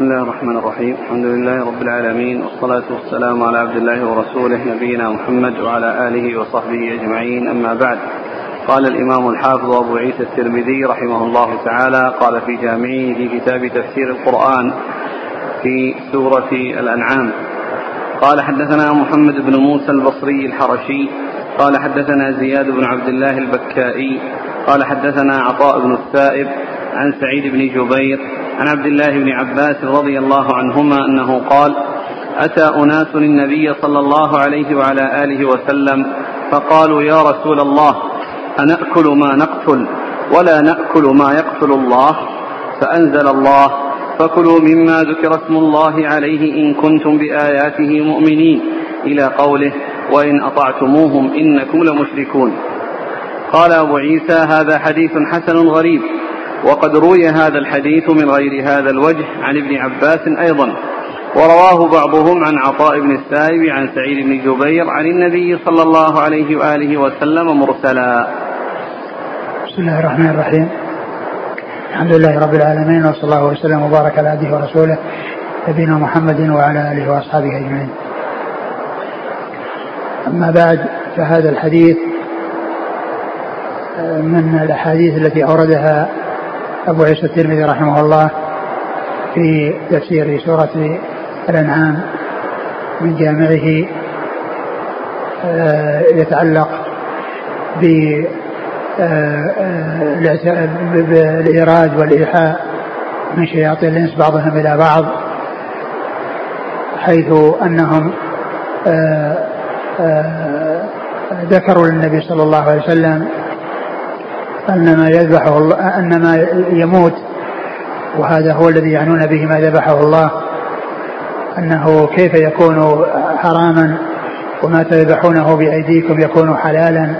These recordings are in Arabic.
بسم الله الرحمن الرحيم. الحمد لله رب العالمين والصلاة والسلام على عبد الله ورسوله نبينا محمد وعلى آله وصحبه أجمعين. أما بعد قال الإمام الحافظ أبو عيسى الترمذي رحمه الله تعالى قال في جامعه في كتاب تفسير القرآن في سورة الأنعام. قال حدثنا محمد بن موسى البصري الحرشي قال حدثنا زياد بن عبد الله البكائي قال حدثنا عطاء بن السائب عن سعيد بن جبير عن عبد الله بن عباس رضي الله عنهما أنه قال أتى أناس النبي صلى الله عليه وعلى آله وسلم فقالوا يا رسول الله أنأكل ما نقتل ولا نأكل ما يقتل الله؟ فأنزل الله فكلوا مما ذكر اسم الله عليه إن كنتم بآياته مؤمنين. إلى قوله وإن أطعتموهم إنكم لمشركون. قال أبو عيسى هذا حديث حسن غريب. وقد روي هذا الحديث من غير هذا الوجه عن ابن عباس أيضا ورواه بعضهم عن عطاء بن السائب عن سعيد بن جبير عن النبي صلى الله عليه وآله وسلم مرسلا بسم الله الرحمن الرحيم الحمد لله رب العالمين وصلى الله وسلم وبارك على عبده ورسوله نبينا محمد وعلى آله وأصحابه أجمعين. أما بعد فهذا الحديث من الأحاديث التي أوردها أبو عيسى الترمذي رحمه الله في تفسير سورة الأنعام من جامعه آه، يتعلق بالإيراد والإيحاء من شياطين الإنس بعضهم إلى بعض حيث أنهم آه، آه، ذكروا للنبي صلى الله عليه وسلم أن ما يذبحه الله أن ما يموت وهذا هو الذي يعنون به ما ذبحه الله. أنه كيف يكون حراما وما تذبحونه بأيديكم يكون حلالا.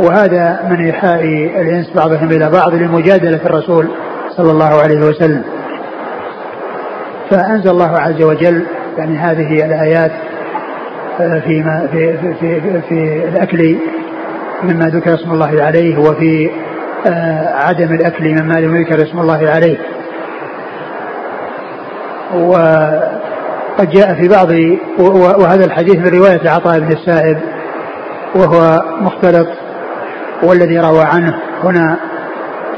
وهذا من إيحاء الإنس بعضهم إلى بعض لمجادلة الرسول صلى الله عليه وسلم. فأنزل الله عز وجل يعني هذه الآيات آه، في في في, في, في الأكل مما ذكر اسم الله عليه وفي آه، عدم الأكل مما لم يذكر اسم الله عليه. وقد جاء في بعض وهذا الحديث من رواية عطاء بن السائب وهو مختلط والذي روى عنه هنا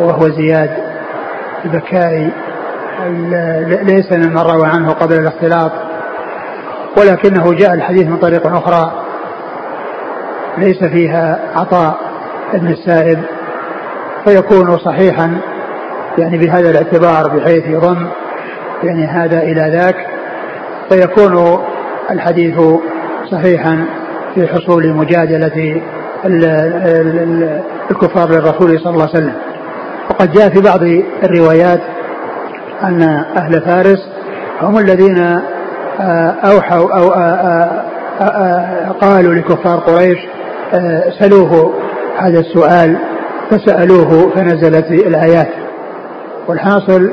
وهو زياد البكائي ليس ممن روى عنه قبل الاختلاط ولكنه جاء الحديث من طريق أخرى. ليس فيها عطاء ابن السائب فيكون صحيحا يعني بهذا الاعتبار بحيث يضم يعني هذا إلى ذاك فيكون الحديث صحيحا في حصول مجادلة الكفار للرسول صلى الله عليه وسلم. وقد جاء في بعض الروايات أن أهل فارس هم الذين آه، أوحوا أو آه، آه، قالوا لكفار قريش سألوه هذا السؤال فسألوه فنزلت الآيات. والحاصل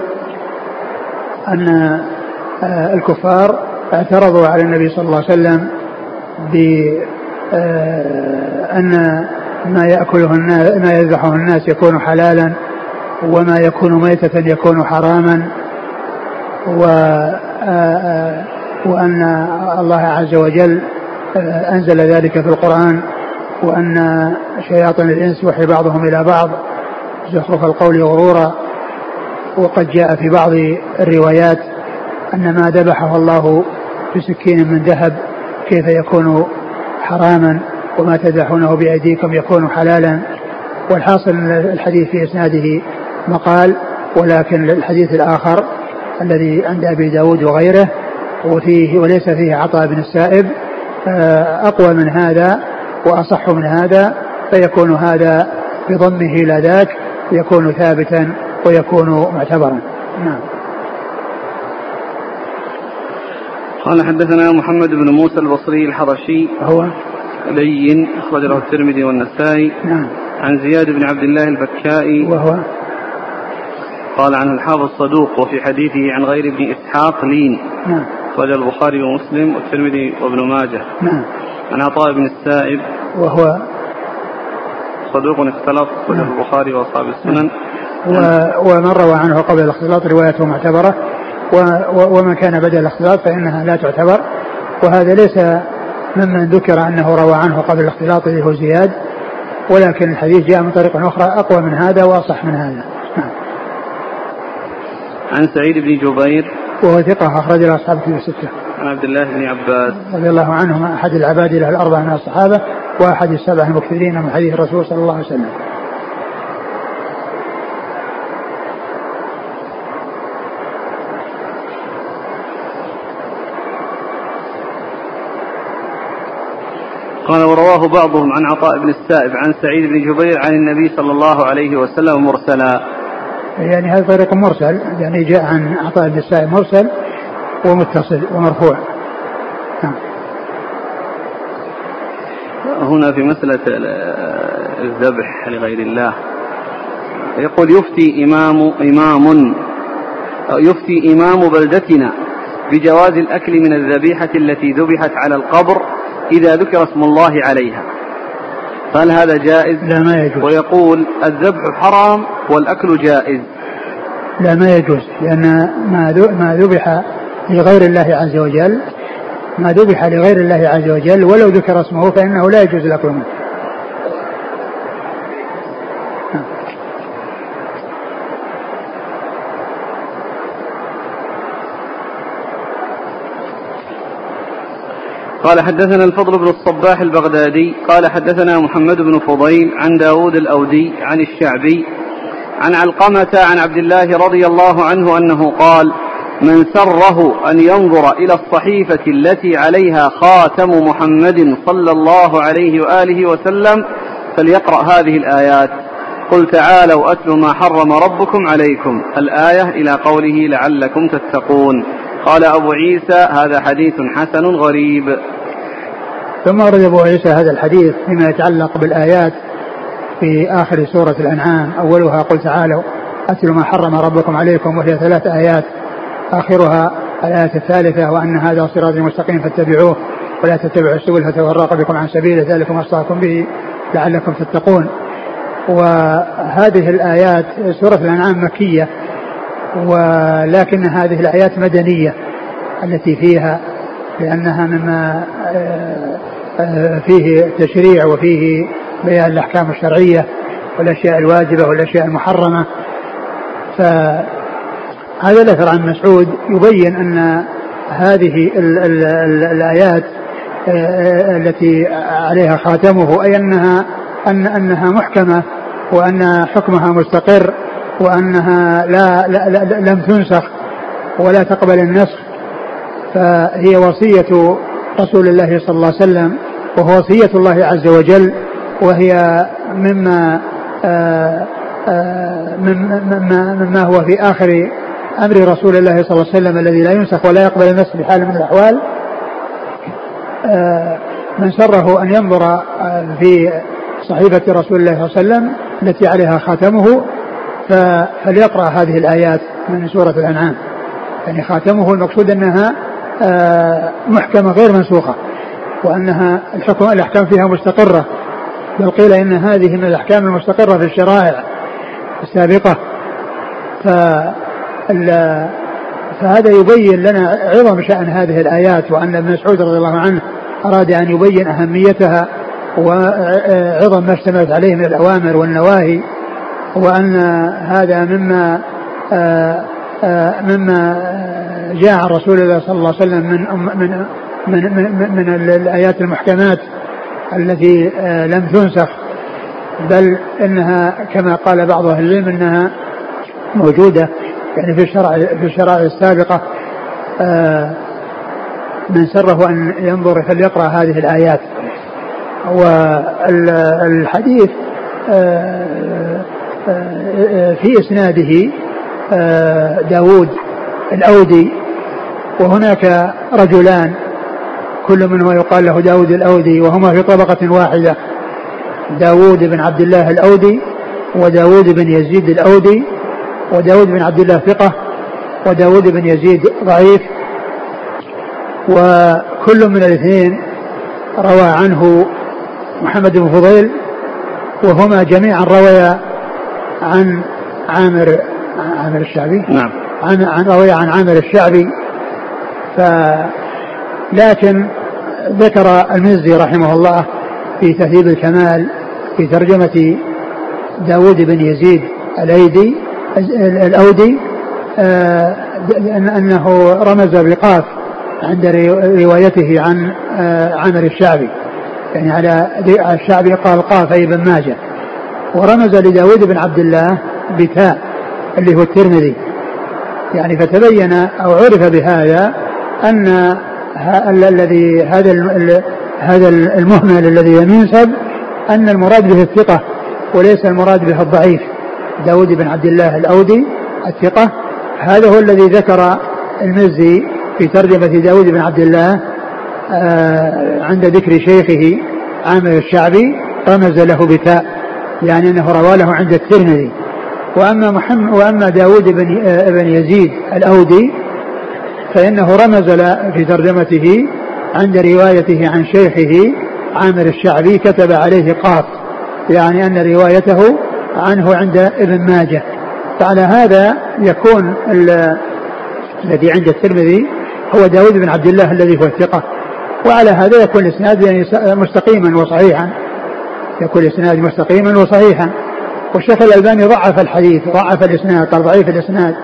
أن آه، الكفار اعترضوا على النبي صلى الله عليه وسلم بأن آه، ما يأكله الناس ما يذبحه الناس يكون حلالا وما يكون ميتة يكون حراما و آه، وأن الله عز وجل أنزل ذلك في القرآن وأن شياطين الإنس يوحي بعضهم إلى بعض زخرف القول غرورا وقد جاء في بعض الروايات أن ما ذبحه الله بسكين من ذهب كيف يكون حراما وما تذبحونه بأيديكم يكون حلالا. والحاصل أن الحديث في إسناده مقال ولكن الحديث الآخر الذي عند أبي داود وغيره وفيه وليس فيه عطاء بن السائب أقوى من هذا وأصح من هذا فيكون هذا بضمه إلى ذاك يكون ثابتا ويكون معتبرا. نعم. قال حدثنا محمد بن موسى البصري الحرشي هو؟ لين أخرج له الترمذي والنسائي. نعم. عن زياد بن عبد الله البكائي. وهو؟ قال عنه الحافظ صدوق وفي حديثه عن غير ابن إسحاق لين. نعم. أخرج البخاري ومسلم والترمذي وابن ماجه. نعم. عن عطاء بن السائب وهو صدوق اختلط نعم. البخاري وأصحاب السنن و... ومن روى عنه قبل الاختلاط روايته معتبرة ومن كان بدل الاختلاط فإنها لا تعتبر وهذا ليس ممن ذكر أنه روى عنه قبل الاختلاط اللي هو زياد ولكن الحديث جاء من طريق أخرى أقوى من هذا وأصح من هذا نعم. عن سعيد بن جبير وهو ثقة أخرج له أصحاب كتب الستة. عن عبد الله بن عباس رضي الله عنهما أحد العباد له الأربعة من الصحابة وأحد السبع المكثرين من حديث الرسول صلى الله عليه وسلم. قال ورواه بعضهم عن عطاء بن السائب عن سعيد بن جبير عن النبي صلى الله عليه وسلم مرسلا يعني هذا طريق مرسل يعني جاء عن عطاء بن السائب مرسل ومتصل ومرفوع. نعم. هنا في مسألة الذبح لغير الله. يقول يفتي إمام إمام يفتي إمام بلدتنا بجواز الأكل من الذبيحة التي ذبحت على القبر إذا ذكر اسم الله عليها. فهل هذا جائز؟ لا ما يجوز. ويقول الذبح حرام والأكل جائز. لا ما يجوز لأن ما ما ذبح لغير الله عز وجل ما ذبح لغير الله عز وجل ولو ذكر اسمه فإنه لا يجوز منه قال حدثنا الفضل بن الصباح البغدادي قال حدثنا محمد بن فضيل عن داود الأودي عن الشعبي عن علقمة عن عبد الله رضي الله عنه أنه قال من سره أن ينظر إلى الصحيفة التي عليها خاتم محمد صلى الله عليه وآله وسلم فليقرأ هذه الآيات. قل تعالوا أتل ما حرم ربكم عليكم. الآية إلى قوله لعلكم تتقون. قال أبو عيسى هذا حديث حسن غريب. ثم أورد أبو عيسى هذا الحديث فيما يتعلق بالآيات في آخر سورة الأنعام. أولها قل تعالوا أتل ما حرم ربكم عليكم وهي ثلاث آيات. آخرها الآية الثالثة وأن هذا صراط مستقيم فاتبعوه ولا تتبعوا السبل فتفرق بكم عن سبيله ذلكم وصاكم به لعلكم تتقون. وهذه الآيات سورة الأنعام مكية ولكن هذه الآيات مدنية التي فيها لأنها مما آه، آه، فيه تشريع وفيه بيان الأحكام الشرعية والأشياء الواجبة والأشياء المحرمة. فهذا الأثر عن مسعود يبين أن هذه ال ال ال الآيات آه، التي عليها خاتمه أي أنها أن أنها محكمة وأن حكمها مستقر وأنها لا, لا, لا لم تنسخ ولا تقبل النسخ. فهي وصية رسول الله صلى الله عليه وسلم وهو وصية الله عز وجل وهي مما آه، آه، مما, مما هو في آخر أمر رسول الله صلى الله عليه وسلم الذي لا ينسخ ولا يقبل النسخ بحال من الأحوال آه، من سره أن ينظر في صحيفة رسول الله صلى الله عليه وسلم التي عليها خاتمه فليقرأ هذه الآيات من سورة الأنعام. يعني خاتمه المقصود أنها آه، محكمة غير منسوخة وأنها الحكم الأحكام فيها مستقرة. بل قيل إن هذه من الأحكام المستقرة في الشرائع السابقة. فهذا يبين لنا عظم شأن هذه الآيات وأن ابن مسعود رضي الله عنه أراد أن يبين أهميتها وعظم ما اشتملت عليه من الأوامر والنواهي وأن هذا مما مما جاء عن رسول الله صلى الله عليه وسلم من من من من, من الآيات المحكمات التي لم تنسخ بل إنها كما قال بعض أهل العلم إنها موجودة. يعني في الشرع في الشرائع السابقة من سره أن ينظر فليقرا هذه الآيات. والحديث في إسناده آه، داود الأودي وهناك رجلان كل منهما يقال له داود الأودي وهما في طبقة واحدة داود بن عبد الله الأودي وداود بن يزيد الأودي وداود بن عبد الله ثقة وداود بن يزيد ضعيف وكل من الاثنين روى عنه محمد بن فضيل وهما جميعا رويا عن عامر عامر الشعبي. نعم. عن عن روي عن عامر الشعبي. ف لكن ذكر المزي رحمه الله في تهذيب الكمال في ترجمة داود بن يزيد الأيدي الأودي آه، أنه رمز بقاف عند روايته عن آه، عامر الشعبي. يعني على الشعبي قال قاف أي بن ماجه. ورمز لداود بن عبد الله بتاء اللي هو الترمذي. يعني فتبين أو عرف بهذا أن الذي هذا هذا المهمل الذي ينسب أن المراد به الثقة وليس المراد به الضعيف. داود بن عبد الله الأودي الثقة. هذا هو الذي ذكر المزي في ترجمة داود بن عبد الله آه، عند ذكر شيخه عامر الشعبي رمز له بتاء يعني أنه روى له عند الترمذي. وأما محمد وأما داود بن, آه، بن يزيد الأودي فإنه رمز في ترجمته عند روايته عن شيخه عامر الشعبي كتب عليه قاف يعني أن روايته عنه عند ابن ماجه. فعلى هذا يكون الذي عند الترمذي هو داود بن عبد الله الذي هو الثقة وعلى هذا يكون الإسناد يعني مستقيما وصحيحا. يكون الإسناد مستقيما وصحيحا. والشيخ الألباني ضعف الحديث ضعف الإسناد قال ضعيف الإسناد.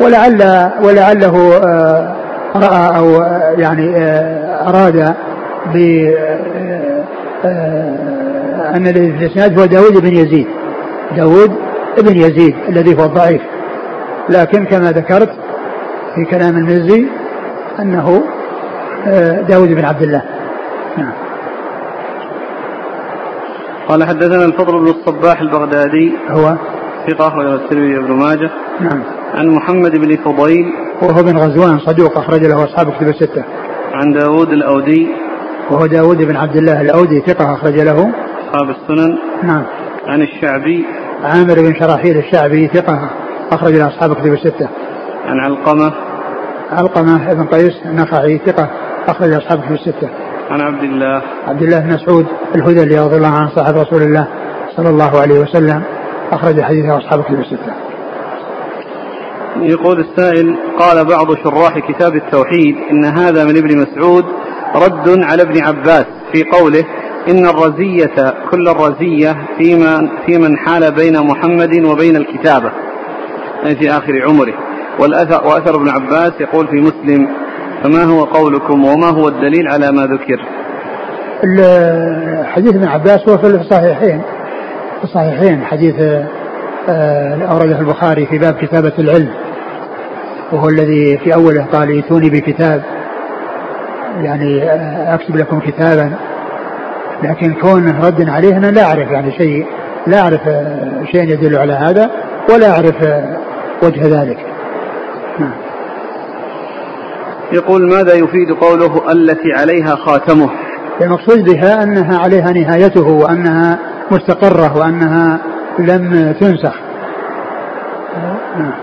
ولعل ولعله آه، رأى أو آه، يعني آه، أراد ب أن الإسناد هو داود بن يزيد. داود بن يزيد الذي هو الضعيف لكن كما ذكرت في كلام المزي أنه داود بن عبد الله. نعم. قال حدثنا الفضل بن الصباح البغدادي هو؟ ثقة أخرجه الترمذي بن ماجه. نعم. عن محمد بن فضيل. وهو بن غزوان صدوق أخرج له أصحاب كتب الستة. عن داود الأودي. وهو داود بن عبد الله الأودي ثقة أخرج له أصحاب السنن. نعم. عن الشعبي. عامر بن شراحيل الشعبي ثقة أخرج له أصحاب كتب الستة. عن علقمة. علقمة بن قيس النخعي ثقة أخرج أصحاب كتب الستة. عن عبد الله. عبد الله بن مسعود الهذلي رضي الله عنه صاحب رسول الله صلى الله عليه وسلم أخرج حديثه أصحاب كتب الستة. يقول السائل قال بعض شراح كتاب التوحيد إن هذا من ابن مسعود رد على ابن عباس في قوله إن الرزية كل الرزية في من, في من حال بين محمد وبين الكتابة. أي في آخر عمره. والأثر وأثر ابن عباس يقول في مسلم فما هو قولكم وما هو الدليل على ما ذكر؟ حديث ابن عباس هو في الصحيحين. في الصحيحين حديث آه، أورده البخاري في باب كتابة العلم. وهو الذي في أوله قال ائتوني بكتاب. يعني آه، أكتب لكم كتابا. لكن كونه رد عليه أنا لا أعرف يعني شيء لا أعرف شيء يدل على هذا ولا أعرف وجه ذلك. نعم. يقول ماذا يفيد قوله التي عليها خاتمه؟ المقصود بها أنها عليها نهايته وأنها مستقرة وأنها لم تنسخ. نعم.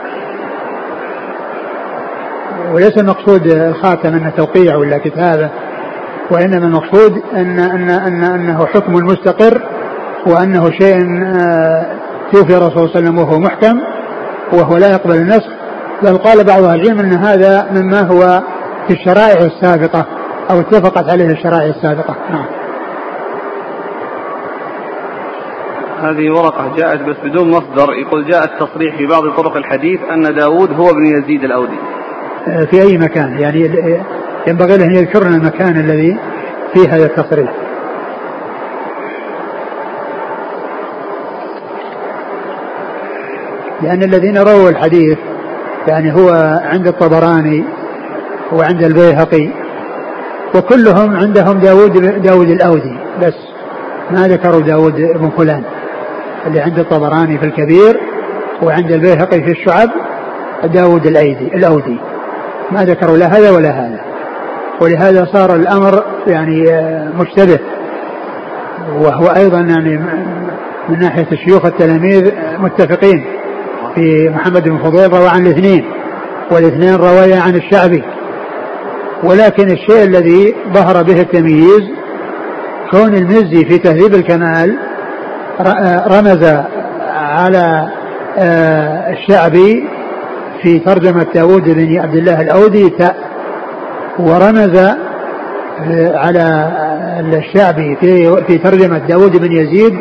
وليس المقصود الخاتم أنه توقيع ولا كتابة. وإنما المقصود أن, أن, أن أنه حكم مستقر وأنه شيء آه، توفي الرسول صلى الله عليه وسلم وهو محكم وهو لا يقبل النسخ. بل قال بعض أهل العلم أن هذا مما هو في الشرائع السابقة أو اتفقت عليه الشرائع السابقة. نعم. هذه ورقة جاءت بس بدون مصدر يقول جاء التصريح في بعض طرق الحديث أن داود هو ابن يزيد الأودي. آه، في أي مكان؟ يعني ينبغي له أن يذكر لنا المكان الذي فيه هذا التصريح لأن الذين رووا الحديث يعني هو عند الطبراني وعند البيهقي وكلهم عندهم داود داود الأودي. بس ما ذكروا داود بن فلان اللي عند الطبراني في الكبير وعند البيهقي في الشعب داود الأيدي الأودي. ما ذكروا لا هذا ولا هذا. ولهذا صار الأمر يعني مشتبه. وهو أيضا يعني من ناحية الشيوخ التلاميذ متفقين في محمد بن فضيل روى عن الاثنين والاثنين روايا عن الشعبي. ولكن الشيء الذي ظهر به التمييز كون المزي في تهذيب الكمال رمز على آه، الشعبي في ترجمة داود بن عبد الله الأودي ورمز آه، على الشعبي في في ترجمة داود بن يزيد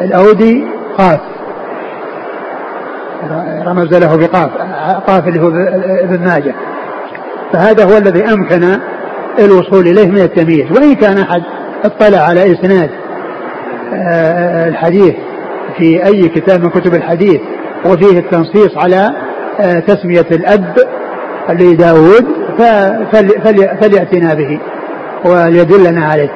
الأودي قاف. رمز له بقاف قاف اللي هو ابن ماجه. فهذا هو الذي أمكن الوصول إليه من التمييز. وإن كان أحد اطلع على إسناد آه، الحديث في أي كتاب من كتب الحديث وفيه التنصيص على آه، تسمية الأب لداود فليأتنا به وليدلنا عليه.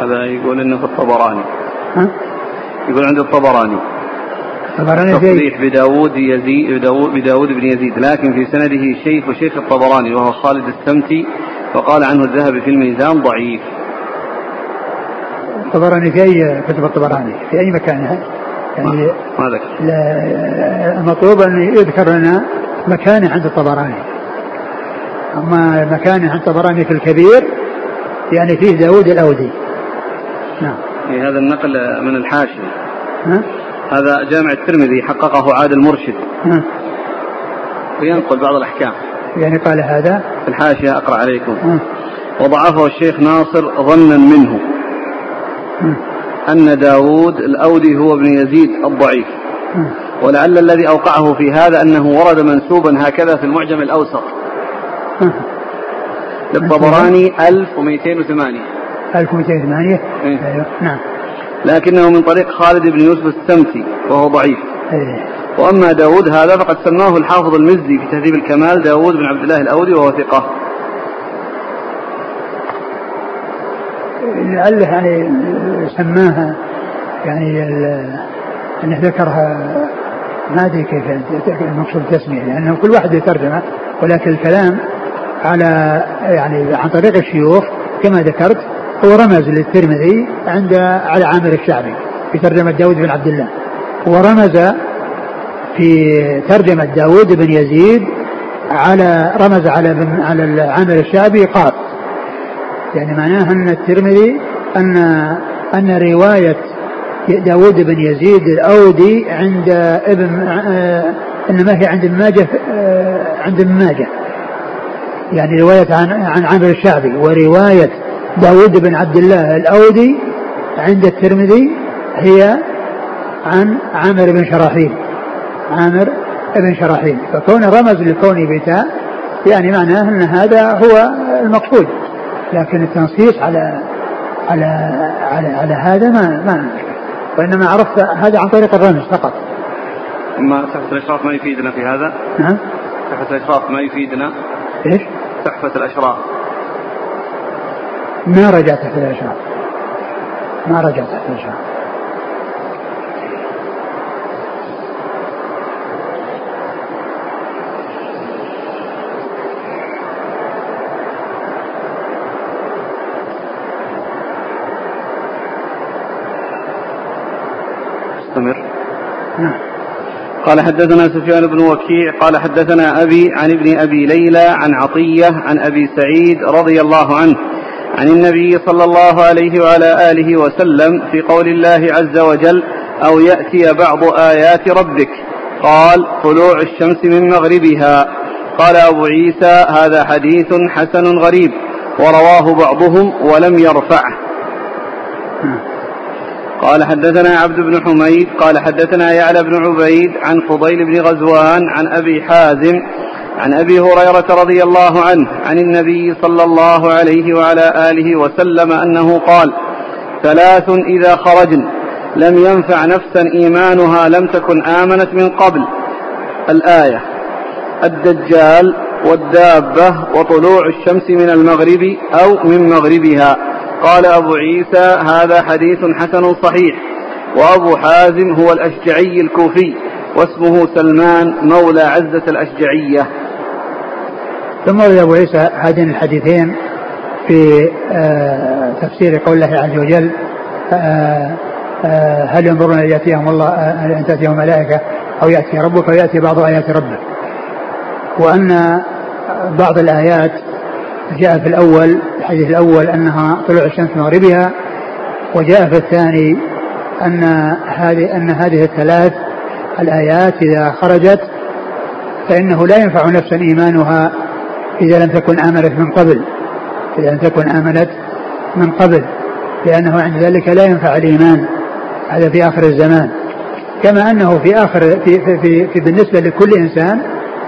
هذا يقول إنه في الطبراني. ها؟ يقول عند الطبراني. الطبراني تصريح بداود يزيد بداود بن يزيد. لكن في سنده شيخ وشيخ الطبراني وهو خالد السمتي وقال عنه الذهبي في الميزان ضعيف. الطبراني في أي كتب الطبراني؟ في أي مكان؟ يعني ما ذكر. المطلوب أن يذكر لنا مكانه عند الطبراني. أما مكانه عند الطبراني في الكبير يعني فيه داود الأودي. نعم. إيه، هذا النقل من الحاشية. هذا جامع الترمذي حققه عاد المرشد. وينقل بعض الأحكام. يعني قال هذا؟ في الحاشية أقرأ عليكم. وضعفه الشيخ ناصر ظنا منه. أن داود الأودي هو ابن يزيد الضعيف. ولعل الذي أوقعه في هذا أنه ورد منسوبا هكذا في المعجم الأوسط. للطبراني 1208 1208 أيوه نعم. لكنه من طريق خالد بن يوسف السمتي وهو ضعيف. أيه. وأما داود هذا فقد سماه الحافظ المزي في تهذيب الكمال داود بن عبد الله الأودي وهو ثقة. لعله يعني سماها يعني أنه ذكرها ما أدري كيف المقصود التسميه لأنه كل واحد يترجمه ولكن الكلام على يعني عن طريق الشيوخ كما ذكرت هو رمز للترمذي عند على عامر الشعبي في ترجمة داود بن عبد الله. ورمز في ترجمة داود بن يزيد على رمز على بن على عامر الشعبي قال يعني معناه أن الترمذي أن أن رواية داود بن يزيد الأودي عند ابن آه إنما هي عند ابن ماجه آه عند ابن ماجه. يعني رواية عن عن عامر الشعبي ورواية داود بن عبد الله الأودي عند الترمذي هي عن عامر بن شراحيل. عامر بن شراحيل. فكون رمز لكونه بتاء يعني معناه أن هذا هو المقصود. لكن التنصيص على على على, على هذا ما ما وإنما عرفت هذا عن طريق الرمز فقط. أما تحت الإشراف ما يفيدنا في هذا؟ نعم. تحت الإشراف ما يفيدنا؟ إيش؟ تحفة الأشراف. ما رجع تحت الإشراف ما رجع تحت الإشراف أستمر. نعم. قال حدثنا سفيان بن وكيع قال حدثنا أبي عن ابن أبي ليلى عن عطية عن أبي سعيد رضي الله عنه عن النبي صلى الله عليه وعلى آله وسلم في قول الله عز وجل أو يأتي بعض آيات ربك. قال طلوع الشمس من مغربها. قال أبو عيسى هذا حديث حسن غريب ورواه بعضهم ولم يرفعه. قال حدثنا عبد بن حميد قال حدثنا يعلى بن عبيد عن فضيل بن غزوان عن أبي حازم عن أبي هريرة رضي الله عنه عن النبي صلى الله عليه وعلى آله وسلم أنه قال ثلاث إذا خرجن لم ينفع نفسا إيمانها لم تكن آمنت من قبل. الآية الدجال والدابة وطلوع الشمس من المغرب أو من مغربها. قال أبو عيسى هذا حديث حسن صحيح. وأبو حازم هو الأشجعي الكوفي واسمه سلمان مولى عزة الأشجعية. ثم روي أبو عيسى هذين الحديثين في تفسير قول الله عز وجل هل ينظرون أن يأتيهم الله أن تأتيهم ملائكه أو يأتي ربك وياتي بعض آيات ربك. وأن بعض الآيات جاء في الأول الحديث الأول أنها طلوع الشمس من مغربها وجاء في الثاني أن هذه أن هذه الثلاث الآيات إذا خرجت فإنه لا ينفع نفسا إيمانها إذا لم تكن امنت من قبل إذا لم تكن امنت من قبل لأنه عند ذلك لا ينفع الإيمان هذا في آخر الزمان. كما أنه في آخر في في, في, في بالنسبة لكل إنسان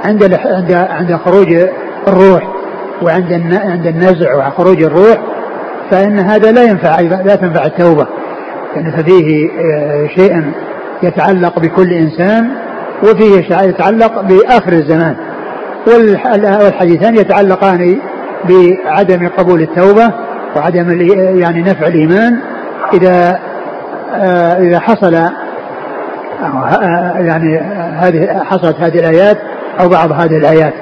عند عند عند خروج الروح وعند عند النزع وخروج الروح فإن هذا لا ينفع لا تنفع التوبة. يعني ففيه آه، شيء يتعلق بكل إنسان وفيه شيء يتعلق بآخر الزمان. والحديثان يتعلقان بعدم قبول التوبة وعدم يعني نفع الإيمان. إذا آه، إذا حصل آه، يعني هذه حصلت هذه الآيات أو بعض هذه الآيات.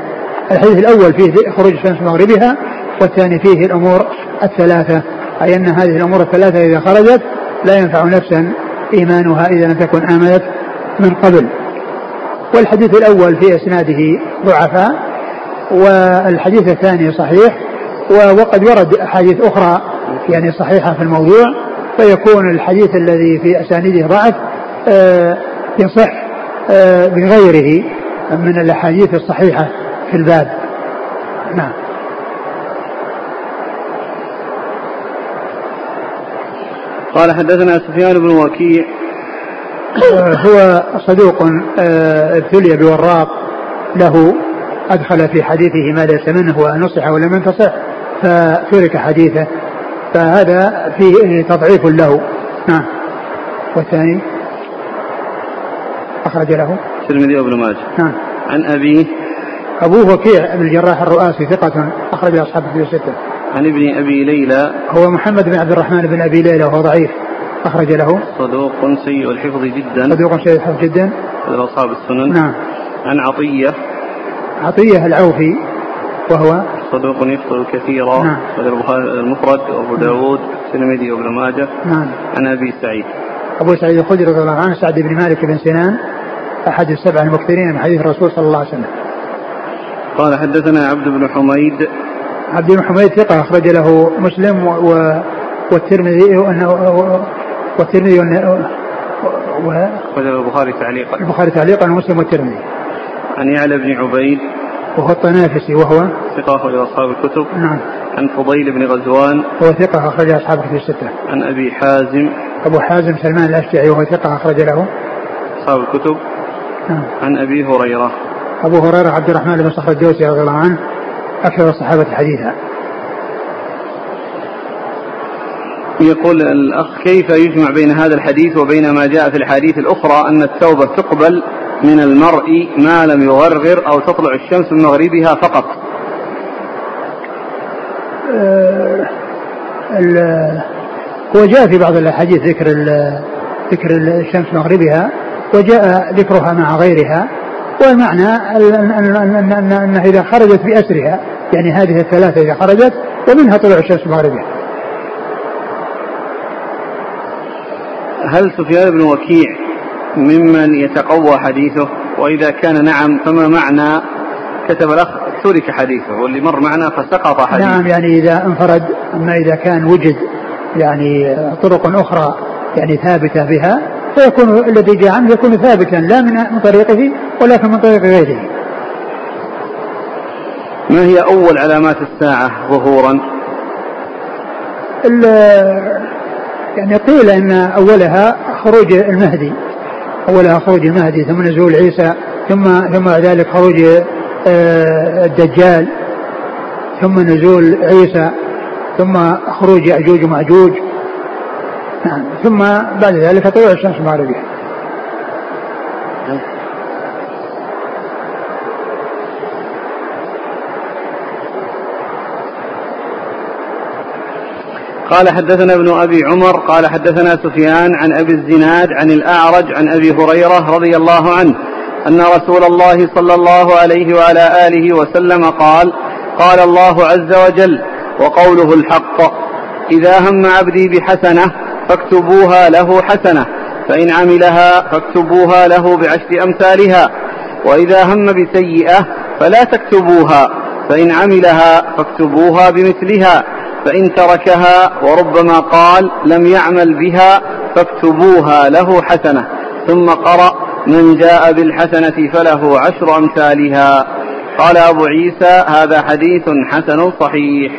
الحديث الأول فيه خروج الشمس مغربها والثاني فيه الأمور الثلاثة. أي أن هذه الأمور الثلاثة إذا خرجت لا ينفع نفسا إيمانها إذا لم تكن آمنت من قبل. والحديث الأول في إسناده ضعفاء والحديث الثاني صحيح وقد ورد أحاديث أخرى يعني صحيحة في الموضوع فيكون الحديث الذي في أسانيده ضعف آه، يصح آه، بغيره من الأحاديث الصحيحة في الباب. نعم. قال حدثنا سفيان بن وكيع هو صدوق آه، ابتلي بوراق له أدخل في حديثه ما ليس منه ونصح ولم ينتصح فترك حديثه فهذا فيه تضعيف له. نعم. والثاني؟ أخرج له. الترمذي وابن ماجه. نعم. عن أبيه أبوه وكيع بن الجراح الرؤاسي ثقة أخرج أصحابه في الستة. عن ابن أبي ليلى. هو محمد بن عبد الرحمن بن أبي ليلى وهو ضعيف. أخرج له. صدوق سيء الحفظ جدا. صدوق سيء الحفظ جدا. أصحاب السنن. نعم. عن عطية. عطية العوفي وهو صدوق يخطئ كثيرا. نعم. المفرد وابو داود الترمذي وابن ماجه. نعم. عن أبي سعيد. أبو سعيد الخدري رضي الله عنه سعد بن مالك بن سنان أحد السبع المكثرين من حديث الرسول صلى الله عليه وسلم. قال حدثنا عبد بن حميد. عبد بن حميد ثقة أخرج له مسلم و... والترمذي والترمذي و... أخرج له البخاري تعليقا. البخاري تعليقا ومسلم والترمذي. عن يعلى بن عبيد. وهو الطنافسي وهو؟ ثقة أخرج أصحاب الكتب. نعم. عن فضيل بن غزوان. وهو ثقة أخرج أصحاب الكتب الستة. عن أبي حازم. أبو حازم سلمان الأشجعي وهو ثقة أخرج له. أصحاب الكتب. نعم. عن أبي هريرة. أبو هريرة عبد الرحمن بن صخر الدوسي رضي الله عنه أكثر الصحابة حديثا. يقول الأخ كيف يجمع بين هذا الحديث وبين ما جاء في الحديث الأخرى أن التوبة تقبل من المرء ما لم يغرغر أو تطلع الشمس من مغربها فقط؟ أه هو جاء في بعض الأحاديث ذكر ذكر الشمس مغربها وجاء ذكرها مع غيرها والمعنى أنها إذا خرجت بأسرها يعني هذه الثلاثة إذا خرجت ومنها طلوع الشمس مغربها. هل سفيان بن وكيع ممن يتقوى حديثه؟ وإذا كان نعم فما معنى؟ كتب الأخ ترك حديثه واللي مر معنا فسقط حديثه. نعم يعني إذا انفرد أما إذا كان وجد يعني طرق أخرى يعني ثابتة بها فيكون الذي جاء عنه يكون ثابتا لا من طريقه ولكن من طريق غيره. ما هي أول علامات الساعة ظهورا؟ يعني قيل أن أولها خروج المهدي. أولها خروج المهدي ثم نزول عيسى ثم ثم بعد ذلك خروج آه، الدجال ثم نزول عيسى ثم خروج يأجوج ومأجوج. نعم ثم بعد ذلك طلوع الشمس المغربية. قال حدثنا ابن أبي عمر قال حدثنا سفيان عن أبي الزناد عن الأعرج عن أبي هريرة رضي الله عنه أن رسول الله صلى الله عليه وعلى آله وسلم قال قال الله عز وجل وقوله الحق إذا هم عبدي بحسنة فاكتبوها له حسنة فإن عملها فاكتبوها له بعشر أمثالها وإذا هم بسيئة فلا تكتبوها فإن عملها فاكتبوها بمثلها فإن تركها وربما قال لم يعمل بها فاكتبوها له حسنة. ثم قرأ من جاء بالحسنة فله عشر أمثالها. قال أبو عيسى هذا حديث حسن صحيح.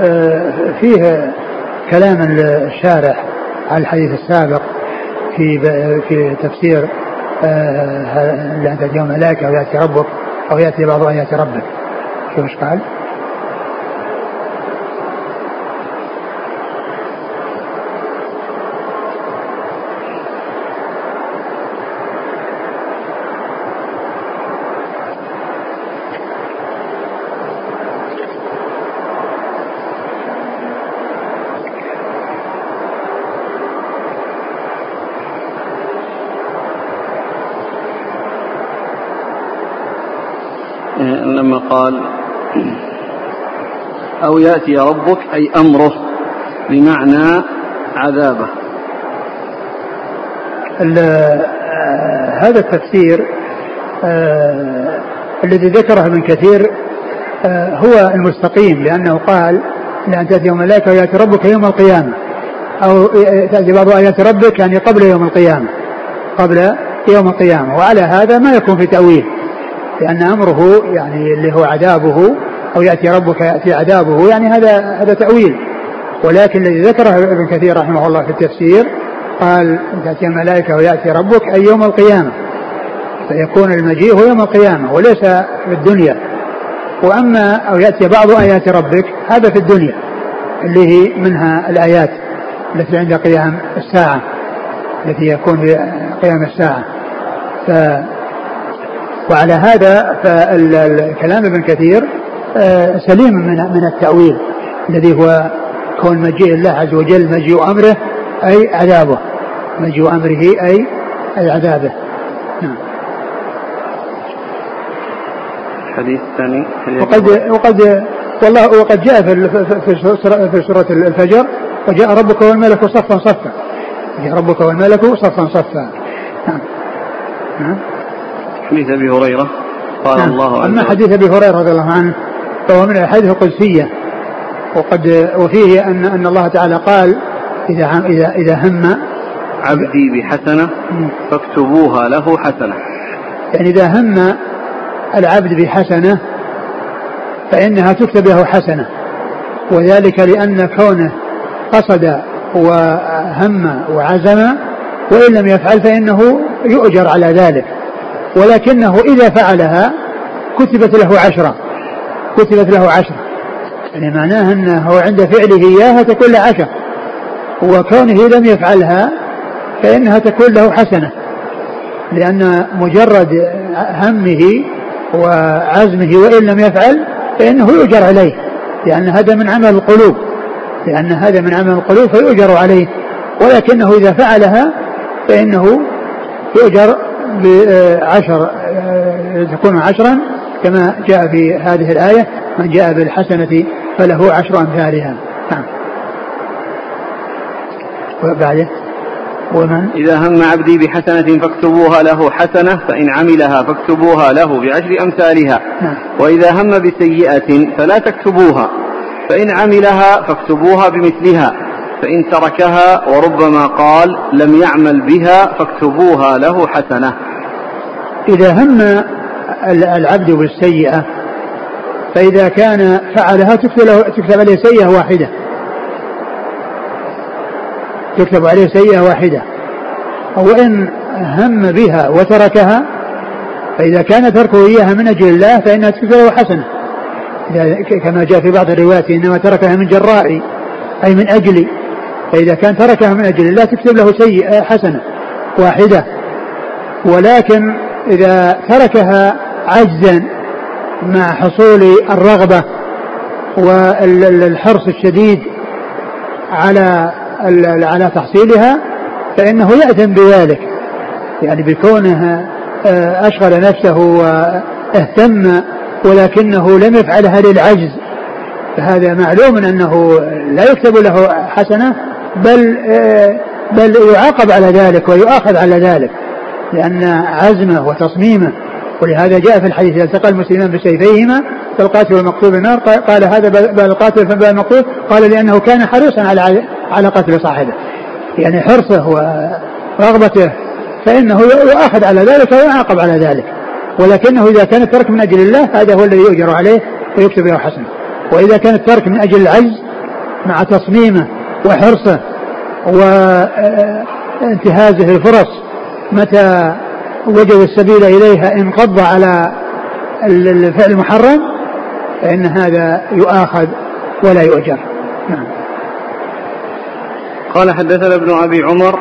آه، فيه كلام الشارح على الحديث السابق في في تفسير آه، عند يوم الملائكة أو يأتي ربك أو يأتي بعض آيات ربك. شوف إيش قال؟ لما قال أو يأتي ربك أي أمره بمعنى عذابه. هذا التفسير آه الذي ذكره ابن كثير آه هو المستقيم لأنه قال لأن تأتي يوم الملائكة ويأتي ربك يوم القيامة أو تأتي بعض آيات ربك يعني قبل يوم القيامة قبل يوم القيامة وعلى هذا ما يكون في تأويل. لأن أمره يعني اللي هو عذابه أو يأتي ربك يأتي عذابه يعني هذا هذا تأويل. ولكن الذي ذكره ابن كثير رحمه الله في التفسير قال تأتي الملائكة ويأتي ربك أي يوم القيامة. فيكون المجيء هو يوم القيامة وليس في الدنيا. وأما أو يأتي بعض آيات ربك هذا في الدنيا اللي هي منها الآيات التي عند قيام الساعة التي يكون قيام الساعة. ف وعلى هذا فالكلام ابن كثير آه، سليم من من التأويل الذي هو كون مجيء الله عز وجل مجيء أمره أي عذابه. مجيء أمره أي أي عذابه. نعم. الحديث الثاني وقد وقد والله وقد جاء في في سورة الفجر وجاء ربك والملك صفا صفا. جاء ربك والملك صفا صفا. نعم. نعم. حديث أبي هريرة قال نعم. الله أما حديث أبي هريرة رضي الله عنه فهو من الأحاديث القدسية. وقد وفيه أن أن الله تعالى قال إذا إذا إذا هم عبدي بحسنة فاكتبوها له حسنة. يعني إذا هم العبد بحسنة فإنها تكتب له حسنة. وذلك لأن كونه قصد وهم وعزم وإن لم يفعل فإنه يؤجر على ذلك. ولكنه إذا فعلها كتبت له عشرة. كتبت له عشرة. يعني معناه أنه عند فعله إياها تكون له عشرة وكونه لم يفعلها فإنها تكون له حسنة. لأن مجرد همه وعزمه وإن لم يفعل فإنه يؤجر عليه. لأن هذا من عمل القلوب. لأن هذا من عمل القلوب فيؤجر عليه. ولكنه إذا فعلها فإنه يؤجر بعشر تكون عشرا كما جاء في هذه الآية من جاء بالحسنة فله عشر أمثالها. نعم. وبعده. ومن؟ إذا هم عبدي بحسنة فاكتبوها له حسنة فإن عملها فاكتبوها له بعشر أمثالها. نعم. وإذا هم بسيئة فلا تكتبوها فإن عملها فاكتبوها بمثلها. فإن تركها وربما قال لم يعمل بها فاكتبوها له حسنة. إذا هم العبد بالسيئة فإذا كان فعلها تكتب, عليه سيئة واحدة. تكتب عليه سيئة واحدة. وإن هم بها وتركها فإذا كان تركه إياها من أجل الله فإنها تكتب له حسنة. كما جاء في بعض الروايات إنما تركها من جرائي أي من أجلي فإذا كان تركها من أجل الله تكتب له سيئة حسنة واحدة. ولكن إذا تركها عجزا مع حصول الرغبة والحرص الشديد على على تحصيلها فإنه يأثم بذلك. يعني بكونه آه، أشغل نفسه واهتم ولكنه لم يفعلها للعجز. فهذا معلوم أنه لا يكتب له حسنة بل بل يعاقب على ذلك ويؤاخذ على ذلك لأن عزمه وتصميمه ولهذا جاء في الحديث التقى المسلمان بسيفيهما فالقاتل والمقتول بالنار. قال هذا بل القاتل فبل المقتول. قال لأنه كان حريصا على على قتل صاحبه يعني حرصه ورغبته فإنه يؤاخذ على ذلك ويعاقب على ذلك. ولكنه إذا كان الترك من أجل الله هذا هو الذي يؤجر عليه ويكتب له حسنة. وإذا كان الترك من أجل العجز مع تصميمه وحرصه وانتهازه الفرص متى وجد السبيل إليها انقض على الفعل المحرم فإن هذا يؤاخذ ولا يؤجر. نعم. قال حدثنا ابن أبي عمر.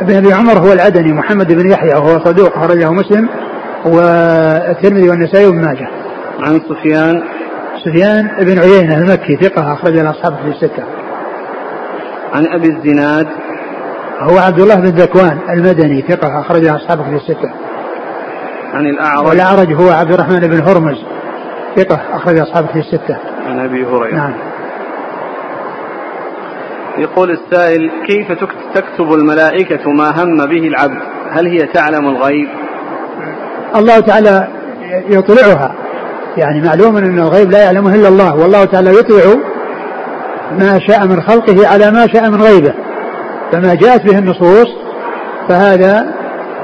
ابن أبي عمر هو العدني محمد بن يحيى وهو صدوق أخرجه مسلم والترمذي والنسائي وابن ماجه. عن سفيان. سفيان بن عيينة المكي ثقة أخرج له أصحابه في الستة. عن أبي الزناد. هو عبد الله بن ذكوان المدني ثقة أخرج له أصحابه في الستة. عن الأعرج. والأعرج هو عبد الرحمن بن هرمز ثقة أخرج أصحابه في الستة. عن أبي هريرة. نعم. يقول السائل كيف تكتب الملائكة ما هم به العبد؟ هل هي تعلم الغيب؟ الله تعالى يطلعها. يعني معلوم أن الغيب لا يعلمه إلا الله والله تعالى يطلع ما شاء من خلقه على ما شاء من غيبه. فما جاءت به النصوص فهذا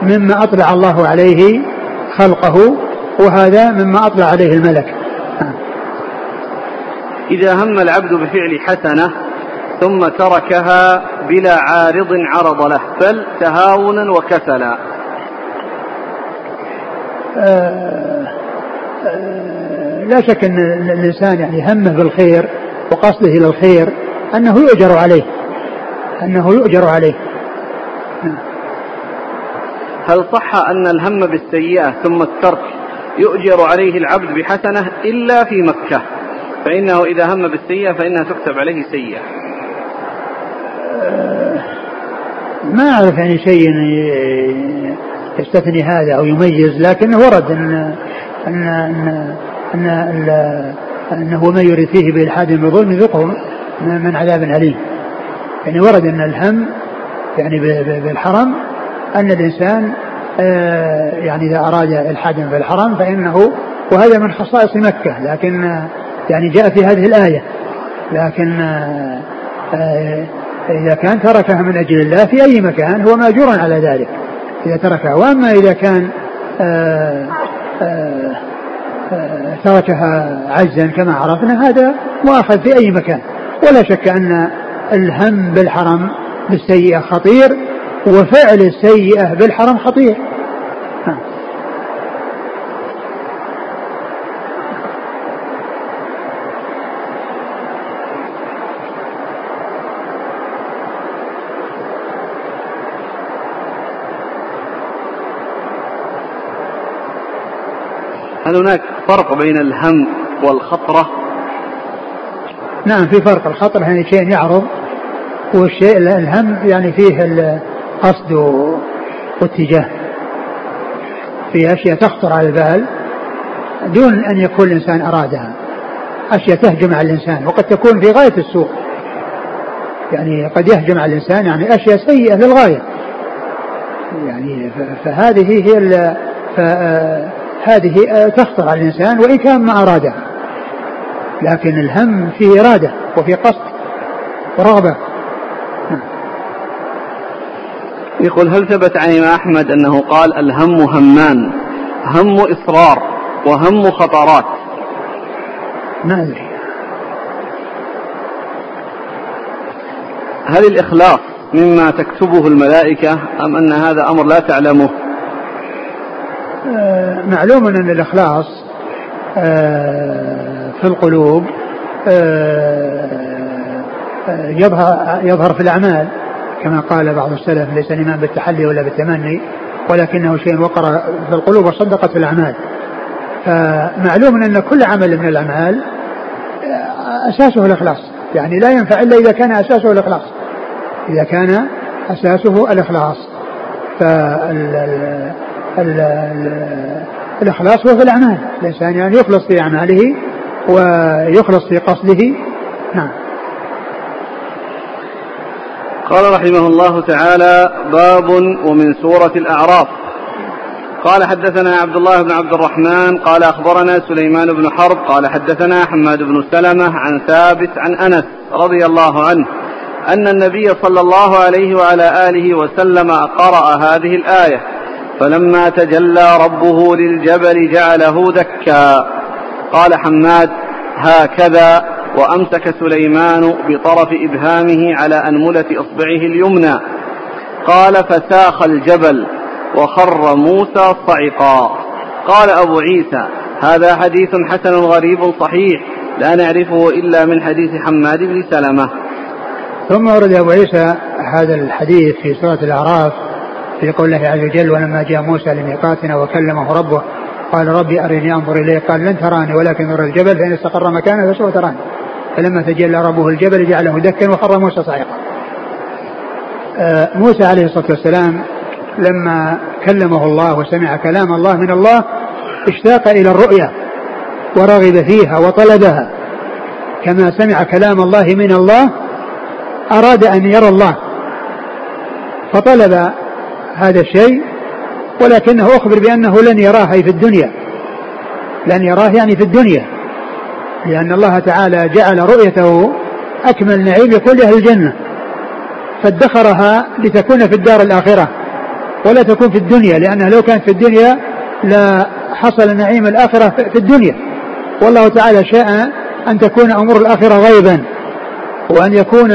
مما أطلع الله عليه خلقه وهذا مما أطلع عليه الملك. إذا هم العبد بفعل حسنة ثم تركها بلا عارض عرض له بل تهاونا وكسلا. آه آه لا شك إن الإنسان يعني همه بالخير وقصده إلى الخير أنه يؤجر عليه. أنه يؤجر عليه. هل صح أن الهم بالسيئة ثم الترك يؤجر عليه العبد بحسنة إلا في مكة؟ فإنه إذا هم بالسيئة فإنها تكتب عليه سيئة. ما أعرف يعني شيء يستثني هذا أو يميز لكنه ورد أن أن أن, أن, أن أنه من يريد فيه بإلحاد بظلم يذقه من عذاب أليم. يعني ورد أن الهم يعني بالحرم أن الإنسان يعني إذا أراد إلحادا في الحرم فإنه وهذا من خصائص مكة لكن يعني جاء في هذه الآية. لكن إذا كان تركها من أجل الله في أي مكان هو مأجور على ذلك. إذا تركها وأما إذا كان آآ آآ تركها عجزا كما عرفنا هذا مؤاخذ في أي مكان. ولا شك أن الهم بالحرم بالسيئة خطير وفعل السيئة بالحرم خطير. هل هناك فرق بين الهم والخطرة؟ نعم في فرق. الخطر يعني شيء يعرض والشيء الهم يعني فيه القصد واتجاه. في أشياء تخطر على البال دون أن يكون الإنسان أرادها. أشياء تهجم على الإنسان وقد تكون في غاية السوء يعني قد يهجم على الإنسان يعني أشياء سيئة للغاية يعني فهذه هي هذه تخطر على الإنسان وإن كان ما أرادها لكن الهم فيه إرادة وفيه قصد ورغبة. يقول هل ثبت عن الإمام أحمد أنه قال الهم همان هم إصرار وهم خطرات؟ ما أدري. هل الإخلاص مما تكتبه الملائكة أم أن هذا أمر لا تعلمه؟ آه معلوم أن الإخلاص آه في القلوب آه يظهر يظهر في الأعمال. كما قال بعض السلف ليس الإيمان بالتحلي ولا بالتمني ولكنه شيء وقر في القلوب وصدقت في الأعمال. فمعلوم أن كل عمل من الأعمال أساسه الإخلاص. يعني لا ينفع إلا إذا كان أساسه الإخلاص. إذا كان أساسه الإخلاص. فالإخلاص هو في الأعمال. الإنسان يعني يخلص في أعماله ويخلص في قصده. نعم. قال رحمه الله تعالى باب ومن سورة الأعراف. قال حدثنا عبد الله بن عبد الرحمن قال أخبرنا سليمان بن حرب قال حدثنا حماد بن سلمة عن ثابت عن أنس رضي الله عنه أن النبي صلى الله عليه وعلى آله وسلم قرأ هذه الآية. فلما تجلى ربه للجبل جعله دكا. قال حماد هكذا وأمسك سليمان بطرف إبهامه على أنملة إصبعه اليمنى. قال فساخ الجبل وخر موسى صعقا. قال أبو عيسى هذا حديث حسن غريب صحيح لا نعرفه إلا من حديث حماد بن سلمة. ثم ورد أبو عيسى هذا الحديث في سورة الأعراف في قول الله عز وجل ولما جاء موسى لميقاتنا وكلمه ربه قال ربي أرني أنظر إليك. قال لن تراني ولكن انظر الجبل فإن استقر مكانه فسوف تراني. فلما تجلى ربه الجبل جعله دكا وخر موسى صعقا آه، موسى عليه الصلاة والسلام لما كلمه الله وسمع كلام الله من الله اشتاق إلى الرؤيا ورغب فيها وطلبها. كما سمع كلام الله من الله أراد أن يرى الله فطلب هذا الشيء ولكنه أخبر بأنه لن يراه أي في الدنيا. لن يراه يعني في الدنيا. لأن الله تعالى جعل رؤيته أكمل نعيم لكل أهل الجنة. فادخرها لتكون في الدار الآخرة ولا تكون في الدنيا لأنها لو كانت في الدنيا لا حصل نعيم الآخرة في الدنيا. والله تعالى شاء أن تكون أمور الآخرة غيبا وأن يكون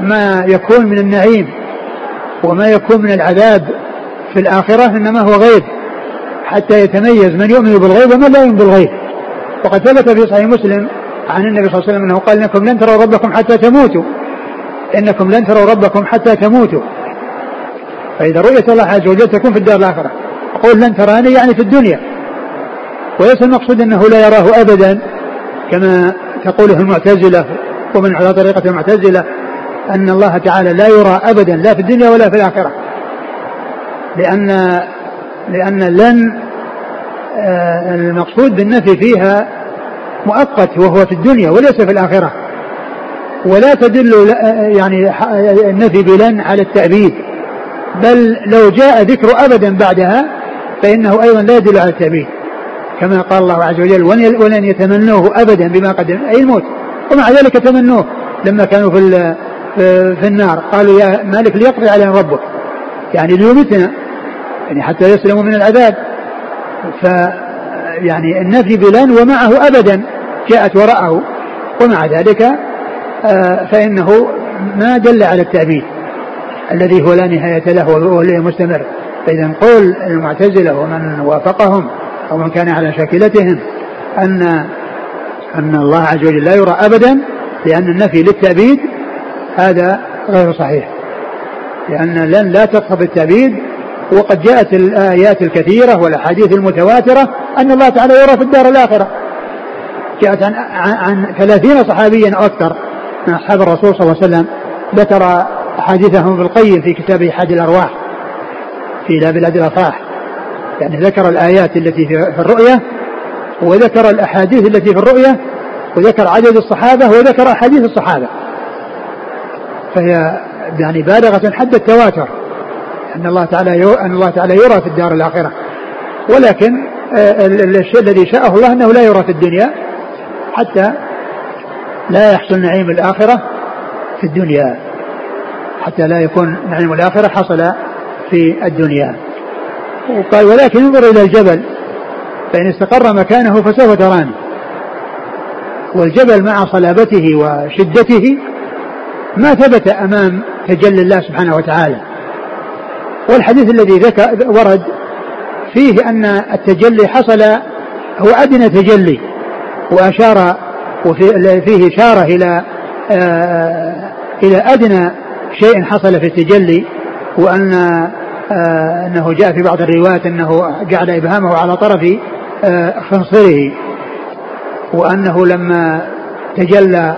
ما يكون من النعيم. وما يكون من العذاب في الآخرة إنما هو غيب. حتى يتميز من يؤمن بالغيب ومن لا يؤمن بالغيب. وقد ثبت في صحيح مسلم عن النبي صلى الله عليه وسلم أنه قال إنكم لن تروا ربكم حتى تموتوا. إنكم لن تروا ربكم حتى تموتوا. فإذا رؤية الله عز وجل تكون في الدار الآخرة. قول لن تراني يعني في الدنيا. وليس المقصود أنه لا يراه ابدا كما تقوله المعتزلة ومن على طريقة المعتزلة. أن الله تعالى لا يرى ابدا لا في الدنيا ولا في الآخرة. لأن لأن لن آه، المقصود بالنفي فيها مؤقت وهو في الدنيا وليس في الآخرة. ولا تدل يعني النفي بلن على التأبيد. بل لو جاء ذكر أبدا بعدها فإنه أيضا لا يدل على التأبيد. كما قال الله عز وجل ولن يتمنوه أبدا بما قدم أي الموت. ومع ذلك تمنوه لما كانوا في في النار. قالوا يا مالك ليقضي علينا ربك. يعني ليمتنا. يعني حتى يسلموا من العذاب. ف يعني النفي بلن ومعه أبدا. جاءت وراءه. ومع ذلك آه، فإنه ما دل على التأبيد. الذي هو لا نهاية له وهو مستمر فإذا قول المعتزلة ومن وافقهم أو من كان على شاكلتهم أن أن الله عز وجل لا يرى أبدا لأن النفي للتأبيد هذا غير صحيح. لأن لن لا تقصد التأبيد وقد جاءت الآيات الكثيرة والأحاديث المتواترة أن الله تعالى يرى في الدار الآخرة. جاءت عن, عن ثلاثين صحابيا أو أكثر من أصحاب الرسول صلى الله عليه وسلم. ذكر أحاديثهم ابن القيم في كتابه حاد الأرواح في لا بلاد الأفراح. يعني ذكر الآيات التي في الرؤية وذكر الأحاديث التي في الرؤية وذكر عدد الصحابة وذكر أحاديث الصحابة. فهي يعني بالغة حد التواتر أن الله تعالى أن الله تعالى يرى في الدار الآخرة. ولكن آه، الشيء الذي شاءه الله أنه لا يرى في الدنيا حتى لا يحصل نعيم الآخرة في الدنيا. حتى لا يكون نعيم الآخرة حصل في الدنيا. وقال ولكن انظر إلى الجبل فإن استقر مكانه فسوف تراني. والجبل مع صلابته وشدته ما ثبت أمام تجلي الله سبحانه وتعالى. والحديث الذي ذكر ورد فيه أن التجلي حصل هو أدنى تجلي وأشار وفيه إشارة إلى آه إلى أدنى شيء حصل في التجلي وأن آه أنه جاء في بعض الروايات أنه جعل إبهامه على طرف آه خنصره وأنه لما تجلى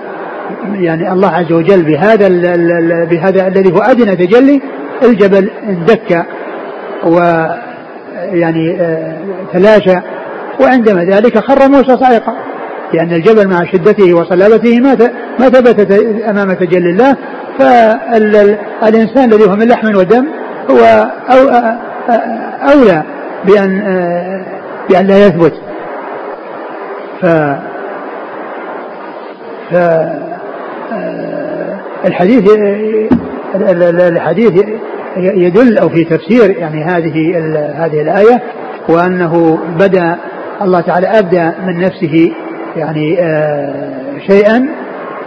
يعني الله عز وجل بهذا بهذا الذي هو أدنى تجلي الجبل اندك ويعني آه، تلاشى. وعندما ذلك خر موسى صاعقا لأن الجبل مع شدته وصلابته ما ما ثبت أمام تجلي الله. فالإنسان الذي هو من لحم ودم هو أو أولى بأن بأن لا يثبت. ف ف الحديث الحديث يدل أو في تفسير يعني هذه هذه الآية وأنه بدأ الله تعالى ابدى من نفسه يعني آه، شيئا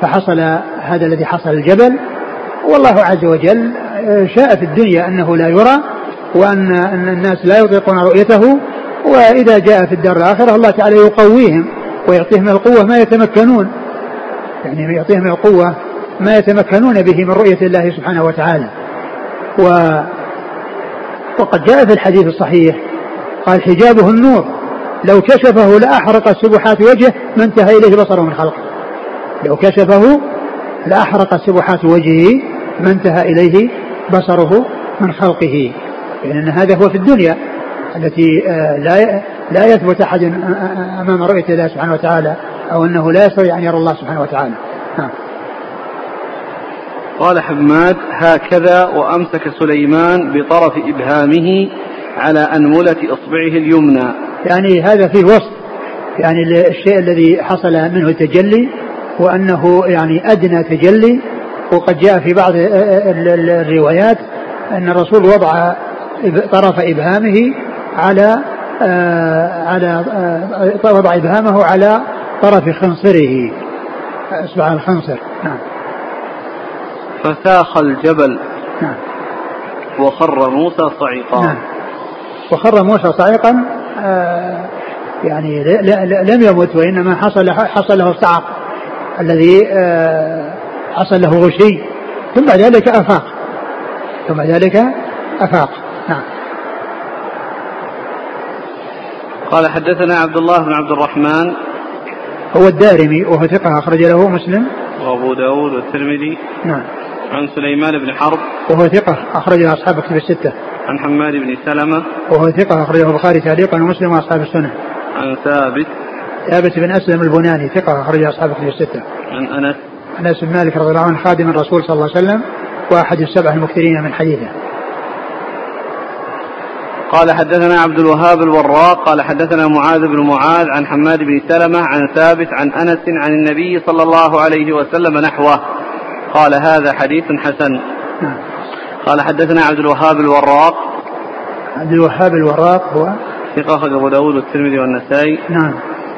فحصل هذا الذي حصل الجبل. والله عز وجل آه، شاء في الدنيا أنه لا يرى وان أن الناس لا يطيقون رؤيته. وإذا جاء في الدار الآخرة الله تعالى يقويهم ويعطيهم القوة ما يتمكنون. يعني يعطيهم القوة ما يتمكنون به من رؤية الله سبحانه وتعالى. و وقد جاء في الحديث الصحيح قال حجابه النور لو كشفه لأحرق سبحات وجهه ما انتهى إليه بصره من خلقه. لو كشفه لأحرق سبحات وجهه ما انتهى إليه بصره من خلقه. لأن هذا هو في الدنيا التي آه، لا لا يثبت أحد أمام رؤية الله سبحانه وتعالى. أو أنه لا يستطيع أن يرى الله سبحانه وتعالى. نعم. قال حماد هكذا وأمسك سليمان بطرف إبهامه على أنملة إصبعه اليمنى. يعني هذا فيه وصف. يعني الشيء الذي حصل منه التجلي وأنه يعني أدنى تجلي. وقد جاء في بعض الروايات أن الرسول وضع طرف إبهامه على آه، على آه، وضع إبهامه على طرف خنصره. إصبع الخنصر. نعم. فساخ الجبل نعم. وخر موسى صعيقا. نعم. وخر موسى صعيقا آه يعني لم يمت وإنما حصل حصل له الصعق الذي آه حصل له غشي. ثم بعد ذلك أفاق. ثم بعد ذلك أفاق. نعم. قال حدثنا عبد الله بن عبد الرحمن هو الدارمي وهو ثقة أخرج له مسلم. وأبو داود والترمذي. نعم. عن سليمان بن حرب. وهو ثقة أخرجه أصحاب كتب الستة. عن حماد بن سلمة. وهو ثقة أخرجه البخاري تعليقا ومسلم وأصحاب السنة. عن ثابت. ثابت بن أسلم البناني ثقة أخرجه أصحاب كتب الستة. عن أنس. أنس بن مالك رضي الله عنه خادم الرسول صلى الله عليه وسلم وأحد السبع المكثرين من حديثه. قال حدثنا عبد الوهاب الوراق قال حدثنا معاذ بن معاذ عن حماد بن سلمة عن ثابت عن أنس عن النبي صلى الله عليه وسلم نحوه. قال هذا حديث حسن. نعم. قال حدثنا عبد الوهاب الوراق. عبد الوهاب الوراق هو؟ ثقة أخرج أبو داود والترمذي والنسائي. نعم.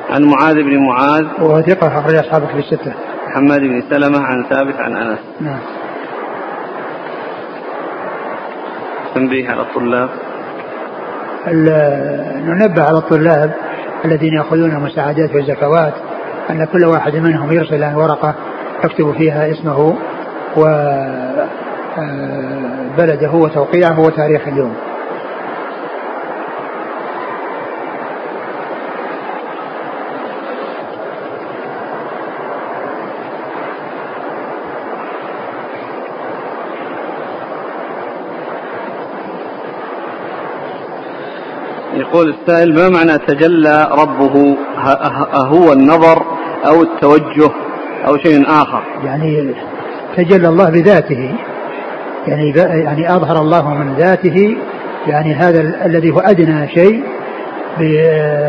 عن معاذ بن معاذ. وهو ثقة أخرج أصحابه في الستة. حماد بن سلمة عن ثابت عن أنس. نعم. تنبيه على الطلاب. ننبه على الطلاب الذين يأخذون المساعدات والزكوات أن كل واحد منهم يرسل عن ورقة يكتب فيها اسمه وبلده آه، وتوقيعه وتاريخ اليوم. يقول السائل ما معنى تجلى ربه؟ هو النظر أو التوجه أو شيء آخر؟ يعني تجلى الله بذاته. يعني يعني أظهر الله من ذاته. يعني هذا الذي هو أدنى شيء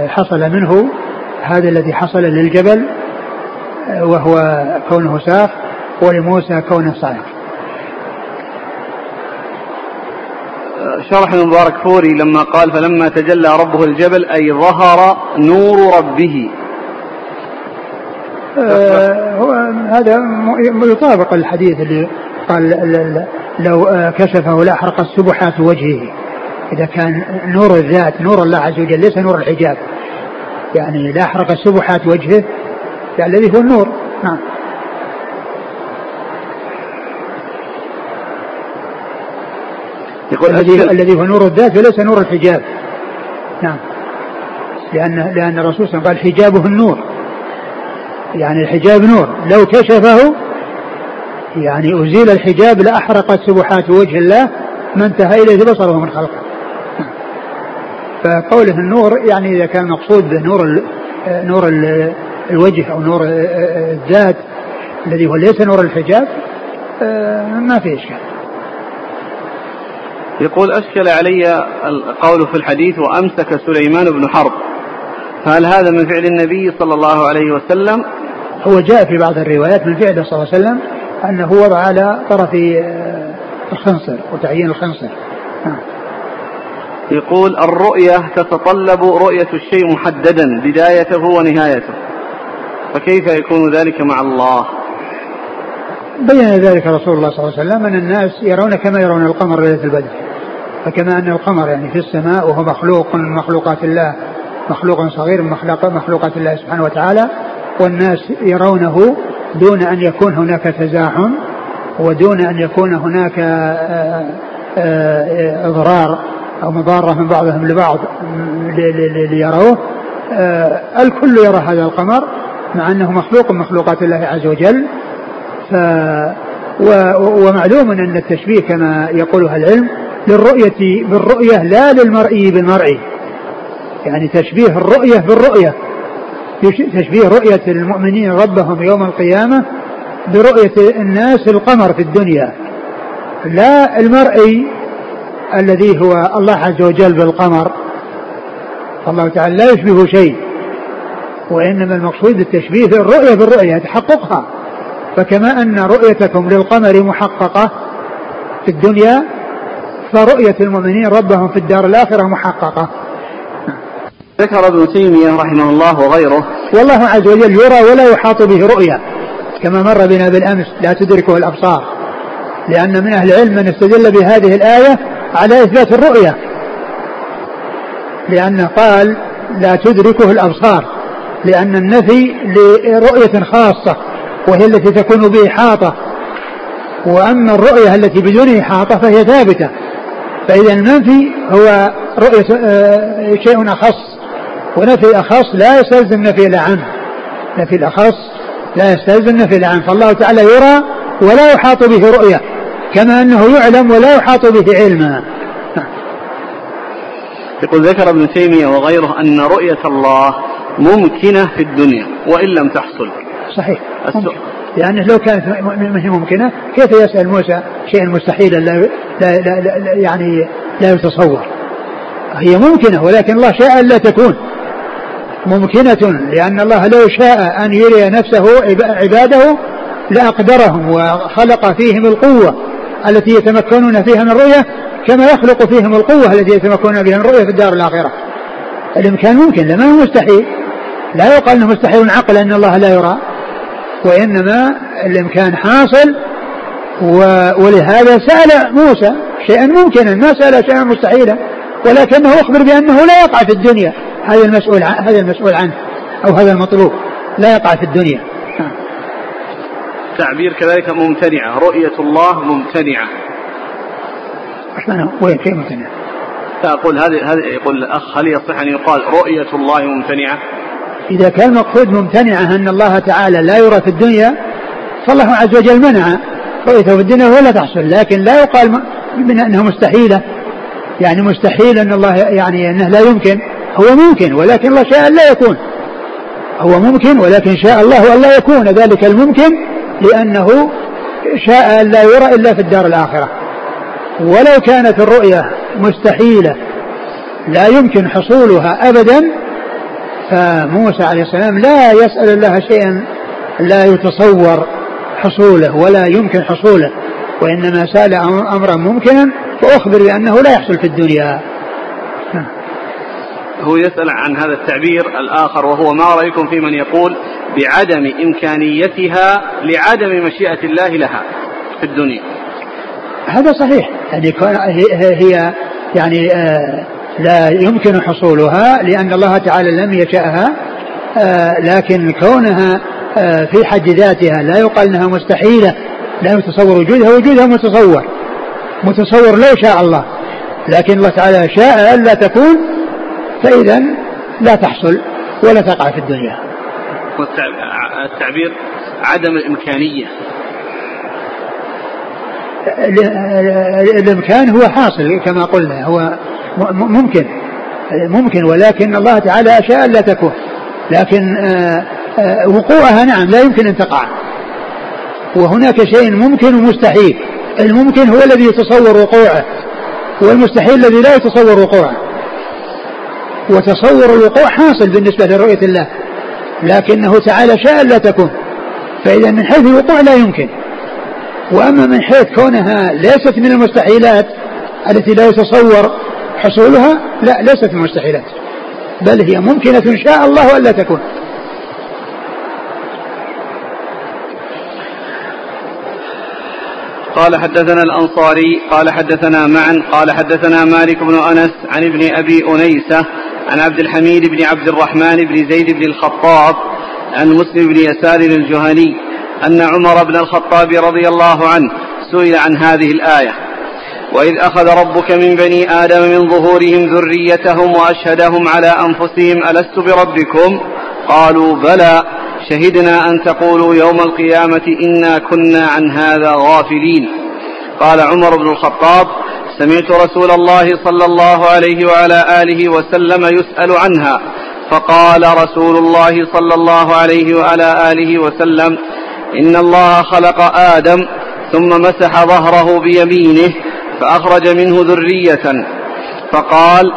حصل منه هذا الذي حصل للجبل وهو كونه ساخ ولموسى كونه صاعق. شرح المبارك فوري لما قال فلما تجلى ربه الجبل أي ظهر نور ربه. آه هو هذا يطابق الحديث اللي قال لو كشفه لاحرق السبحات وجهه. إذا كان نور الذات نور الله عز وجل ليس نور الحجاب. يعني لاحرق السبحات وجهه يعني الذي هو النور. نعم. يقول الذي الذي هو نور الذات وليس نور الحجاب. نعم. لأن لأن الرسول صلى الله عليه وسلم قال حجابه النور. يعني الحجاب نور. لو كشفه يعني أزيل الحجاب لأحرقت سبحات وجه الله ما انتهى إليه بصره من خلقه. فقوله النور يعني إذا كان مقصود بنور ال نور ال الوجه أو نور الذات الذي هو ليس نور الحجاب ما في إشكال. يقول أشكل علي القول في الحديث وأمسك سليمان بن حرب. فهل هذا من فعل النبي صلى الله عليه وسلم؟ هو جاء في بعض الروايات من فعله صلى الله عليه وسلم أنه وضع على طرف آه، الخنصر وتعيين الخنصر. نعم. يقول الرؤية تتطلب رؤية الشيء محددا بدايته ونهايته. فكيف يكون ذلك مع الله؟ بين ذلك رسول الله صلى الله عليه وسلم أن الناس يرون كما يرون القمر ليلة البدر. فكما أن القمر يعني في السماء وهو مخلوق من مخلوقات الله مخلوق صغير من مخلوقات الله سبحانه وتعالى والناس يرونه دون أن يكون هناك تزاحم ودون أن يكون هناك آه، آه، إضرار أو مضارة من بعضهم لبعض ليروه. آه، الكل يرى هذا القمر مع أنه مخلوق من مخلوقات الله عز وجل. ف ومعلوم أن التشبيه كما يقولها العلم للرؤية بالرؤية لا للمرئي بالمرئي. يعني تشبيه الرؤية بالرؤية. تشبيه رؤية المؤمنين ربهم يوم القيامة برؤية الناس القمر في الدنيا. لا المرئي الذي هو الله عز وجل بالقمر. الله تعالى لا يشبه شيء. وإنما المقصود التشبيه الرؤية بالرؤية تحققها فكما أن رؤيتكم للقمر محققة في الدنيا فرؤية المؤمنين ربهم في الدار الآخرة محققة. ذكر ابن تيمية رحمه الله وغيره. والله عز وجل يرى ولا يحاط به رؤيا. كما مر بنا بالأمس لا تدركه الأبصار. لأن من أهل العلم من استدل بهذه الآية على إثبات الرؤيا. لأنه قال لا تدركه الأبصار. لأن النفي لرؤية خاصة وهي التي تكون بإحاطة وأما الرؤية التي بدون إحاطة فهي ثابتة. فإذا المنفي هو رؤية آه، شيء أخص. ونفي أخص لا يستلزم نفي الأعم. نفي الأخص لا يستلزم نفي الأعم. فالله تعالى يرى ولا يحاط به رؤية كما أنه يعلم ولا يحاط به علما. يقول ذكر ابن تيمية وغيره أن رؤية الله ممكنة في الدنيا وإن لم تحصل. صحيح. لأنه لو كانت ممكنة كيف يسأل موسى شيئا مستحيلا لا, لا, لا, لا يعني لا يتصور؟ هي ممكنة ولكن الله شاء لا تكون ممكنة لأن الله لو شاء أن يري نفسه عباده لأقدرهم وخلق فيهم القوة التي يتمكنون فيها من الرؤية كما يخلق فيهم القوة التي يتمكنون بها من الرؤية في الدار الآخرة. الإمكان ممكن لما هو مستحيل. لا يقال أنه مستحيل عقلا أن الله لا يرى. وإنما الإمكان حاصل ولهذا سأل موسى شيئا ممكنا ما سأل شيئا مستحيلا ولكنه أخبر بأنه لا يقع في الدنيا هذا المسؤول هذا المسؤول عنه أو هذا المطلوب لا يقع في الدنيا تعبير كذلك ممتنعة رؤية الله ممتنعة معنى وين كيف ممتنعة؟ أقول هذه هذه يقول الأخ هل يصح أن يقال رؤية الله ممتنعة؟ إذا كان المقصود ممتنعة أن الله تعالى لا يرى في الدنيا فالله عز وجل منع. رؤيته في الدنيا ولا تحصل لكن لا يقال من أنها مستحيلة. يعني مستحيل أن الله يعني أنه لا يمكن. هو ممكن ولكن الله شاء أن لا يكون. هو ممكن ولكن شاء الله أن لا يكون. ذلك الممكن لأنه شاء أن لا يرى إلا في الدار الآخرة. ولو كانت الرؤية مستحيلة لا يمكن حصولها أبدا. فموسى عليه السلام لا يسأل الله شيئا لا يتصور حصوله ولا يمكن حصوله وإنما سأل أمرا ممكنا فأخبر بأنه لا يحصل في الدنيا. هو يسأل عن هذا التعبير الآخر وهو ما رأيكم في من يقول بعدم إمكانيتها لعدم مشيئة الله لها في الدنيا هذا صحيح يعني هي يعني آه لا يمكن حصولها لأن الله تعالى لم يشأها آه لكن كونها آه في حد ذاتها لا يقال أنها مستحيلة لا يتصور وجودها وجودها متصور متصور لو شاء الله لكن الله تعالى شاء ألا تكون فإذا لا تحصل ولا تقع في الدنيا. التعبير عدم الإمكانية. الإمكان هو حاصل كما قلنا هو ممكن. ممكن ولكن الله تعالى شاء لا تكون. لكن آه، آه، وقوعها نعم لا يمكن أن تقع. وهناك شيء ممكن ومستحيل. الممكن هو الذي يتصور وقوعه والمستحيل الذي لا يتصور وقوعه. وتصور الوقوع حاصل بالنسبة لرؤية الله. لكنه تعالى شاء لا تكون. فإذا من حيث الوقوع لا يمكن. وأما من حيث كونها ليست من المستحيلات التي لا يتصور حصولها لا ليست من المستحيلات. بل هي ممكنة شاء الله ألا تكون. قال حدثنا الأنصاري قال حدثنا معا قال حدثنا مالك بن أنس عن ابن أبي أنيسة عن عبد الحميد بن عبد الرحمن بن زيد بن الخطاب عن مسلم بن يسار الجهني أن عمر بن الخطاب رضي الله عنه سئل عن هذه الآية. وإذ أخذ ربك من بني آدم من ظهورهم ذريتهم وأشهدهم على أنفسهم ألست بربكم؟ قالوا بلى. شهدنا أن تقولوا يوم القيامة إنا كنا عن هذا غافلين. قال عمر بن الخطاب سمعت رسول الله صلى الله عليه وعلى آله وسلم يسأل عنها. فقال رسول الله صلى الله عليه وعلى آله وسلم إن الله خلق آدم ثم مسح ظهره بيمينه فأخرج منه ذرية فقال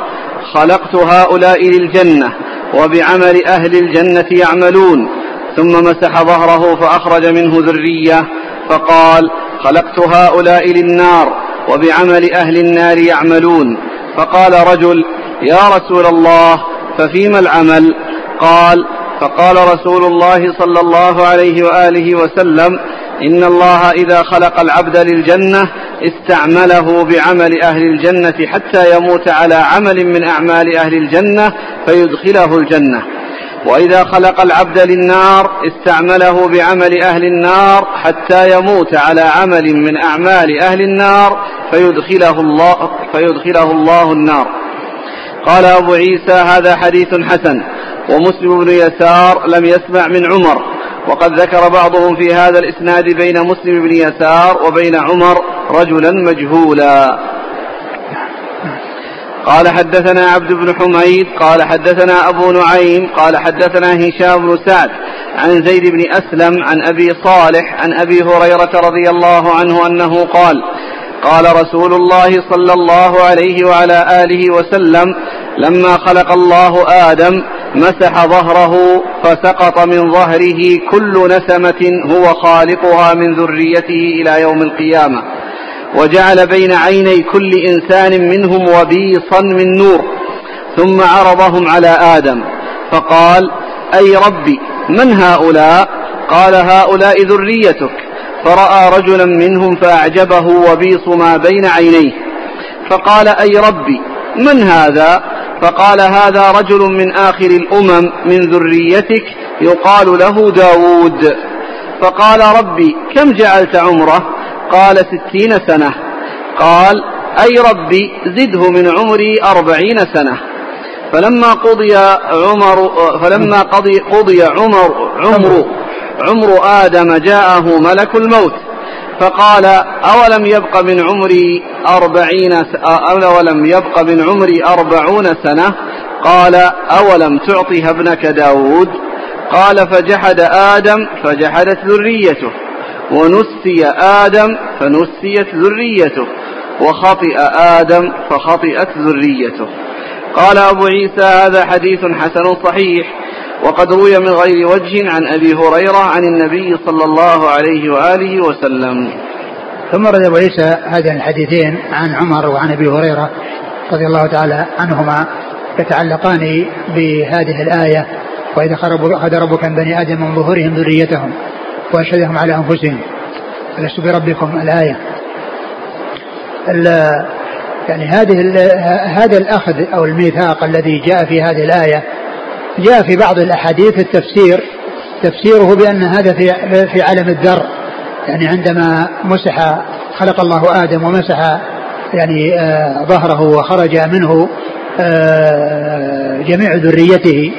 خلقت هؤلاء للجنة وبعمل أهل الجنة يعملون. ثم مسح ظهره فأخرج منه ذرية فقال خلقت هؤلاء للنار وبعمل أهل النار يعملون. فقال رجل يا رسول الله ففيما العمل؟ قال فقال رسول الله صلى الله عليه وآله وسلم إن الله إذا خلق العبد للجنة استعمله بعمل أهل الجنة حتى يموت على عمل من أعمال أهل الجنة فيدخله الجنة. وإذا خلق العبد للنار استعمله بعمل أهل النار حتى يموت على عمل من أعمال أهل النار فيدخله الله فيدخله الله النار. قال أبو عيسى هذا حديث حسن ومسلم بن يسار لم يسمع من عمر وقد ذكر بعضهم في هذا الإسناد بين مسلم بن يسار وبين عمر رجلا مجهولا. قال حدثنا عبد بن حميد قال حدثنا أبو نعيم قال حدثنا هشام بن سعد عن زيد بن أسلم عن أبي صالح عن أبي هريرة رضي الله عنه أنه قال قال رسول الله صلى الله عليه وعلى آله وسلم لما خلق الله آدم مسح ظهره فسقط من ظهره كل نسمة هو خالقها من ذريته إلى يوم القيامة. وجعل بين عيني كل إنسان منهم وبيصا من نور ثم عرضهم على آدم فقال أي ربي من هؤلاء؟ قال هؤلاء ذريتك. فرأى رجلا منهم فأعجبه وبيص ما بين عينيه فقال أي ربي من هذا؟ فقال هذا رجل من آخر الأمم من ذريتك يقال له داود. فقال ربي كم جعلت عمره؟ قال ستين سنة. قال أي ربي زده من عمري أربعين سنة. فلما قضي عمر فلما قضي, قضي عمر عمر عمر آدم جاءه ملك الموت. فقال أولم يبق من عمري أربعين أولم يبق من عمري أربعون سنة؟ قال أولم تعطها ابنك داود؟ قال فجحد آدم فجحدت ذريته ونسي آدم فنسيت ذريته وخطئ آدم فخطئت ذريته. قال أبو عيسى هذا حديث حسن صحيح وقد روي من غير وجه عن أبي هريرة عن النبي صلى الله عليه وآله وسلم. ثم رد أبو عيسى هذين الحديثين عن عمر وعن أبي هريرة رضي الله تعالى عنهما يتعلقان بهذه الآية وإذا أخذ ربك من بني آدم من ظهورهم ذريتهم وأشهدهم على أنفسهم. ألست بربكم؟ الآية. يعني هذه هذا الأخذ أو الميثاق الذي جاء في هذه الآية جاء في بعض الأحاديث التفسير تفسيره بأن هذا في في عالم الذر يعني عندما مسح خلق الله آدم ومسح يعني آه ظهره وخرج منه آه جميع ذريته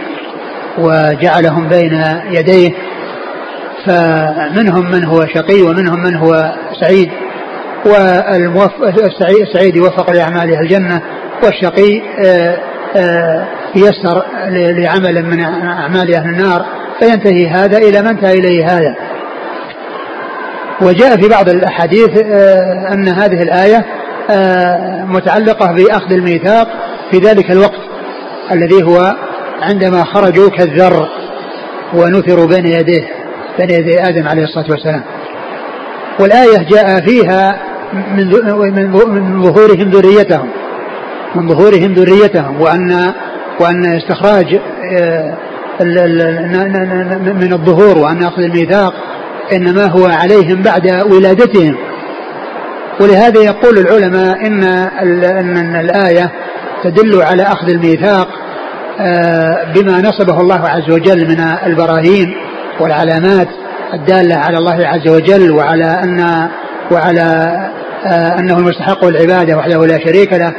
وجعلهم بين يديه فمنهم من هو شقي ومنهم من هو سعيد والسعيد يوفق لأعماله الجنة والشقي آه، آه، يسر لعمل من أعمال أهل النار فينتهي هذا إلى ما انتهى إليه هذا. وجاء في بعض الأحاديث آه، أن هذه الآية آه، متعلقة بأخذ الميثاق في ذلك الوقت الذي هو عندما خرجوا كالذر ونثروا بين يديه بين يدي آدم عليه الصلاة والسلام. والآية جاء فيها من من ظهورهم ذريتهم من ظهورهم ذريتهم وأن وأن استخراج آه، من الظهور وأن أخذ الميثاق إنما هو عليهم بعد ولادتهم. ولهذا يقول العلماء إن أن الآية تدل على أخذ الميثاق آه، بما نصبه الله عز وجل من البراهين والعلامات الدالة على الله عز وجل وعلى أن وعلى آه، أنه المستحق العبادة وحده لا شريك له.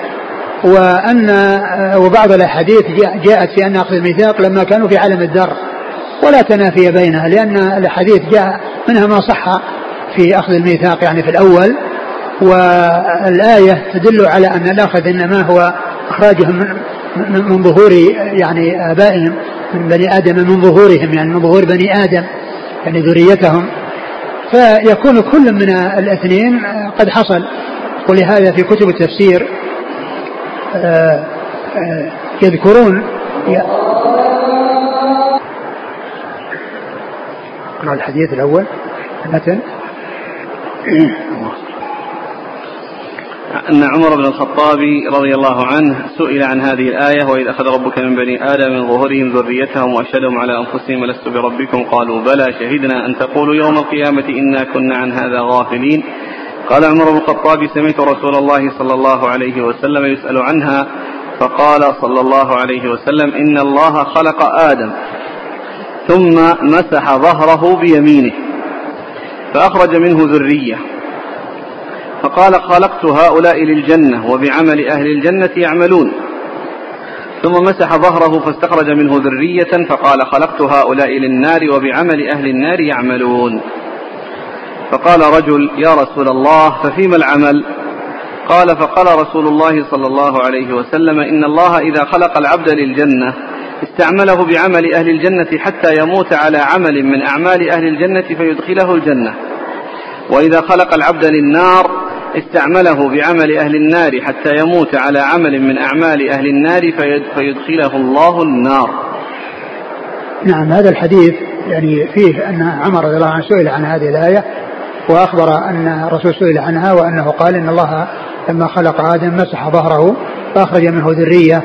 وأن وبعض الأحاديث جاءت في أن أخذ الميثاق لما كانوا في عالم الذر ولا تنافي بينها لأن الأحاديث جاء منها ما صح في أخذ الميثاق يعني في الأول. والآية تدل على أن الأخذ إنما هو إخراجهم من, من ظهور يعني آبائهم من بني آدم من ظهورهم يعني من ظهور بني آدم يعني ذريتهم. فيكون كل من الاثنين قد حصل. ولهذا في كتب التفسير يذكرون. اقرا الحديث الأول. المتن أن عمر بن الخطاب رضي الله عنه سئل عن هذه الآية وإذ أخذ ربك من بني آدم من ظهورهم ذريتهم وأشهدهم على أنفسهم لست بربكم؟ قالوا بلى شهدنا أن تقولوا يوم القيامة إنا كنا عن هذا غافلين. قال عمر بن الخطاب سمعت رسول الله صلى الله عليه وسلم يسأل عنها فقال صلى الله عليه وسلم إن الله خلق آدم ثم مسح ظهره بيمينه فأخرج منه ذرية. فقال خلقت هؤلاء للجنة وبعمل أهل الجنة يعملون. ثم مسح ظهره فاستخرج منه ذرية فقال خلقت هؤلاء للنار وبعمل أهل النار يعملون. فقال رجل يا رسول الله ففيما العمل؟ قال فقال رسول الله صلى الله عليه وسلم إن الله إذا خلق العبد للجنة استعمله بعمل أهل الجنة حتى يموت على عمل من أعمال أهل الجنة فيدخله الجنة. وإذا خلق العبد للنار استعمله بعمل أهل النار حتى يموت على عمل من أعمال أهل النار فيدخله الله النار. نعم هذا الحديث يعني فيه أن عمر رضي الله عنه سئل عن هذه الآية وأخبر أن الرسول سئل عنها وأنه قال إن الله لما خلق آدم مسح ظهره فأخرج منه ذرية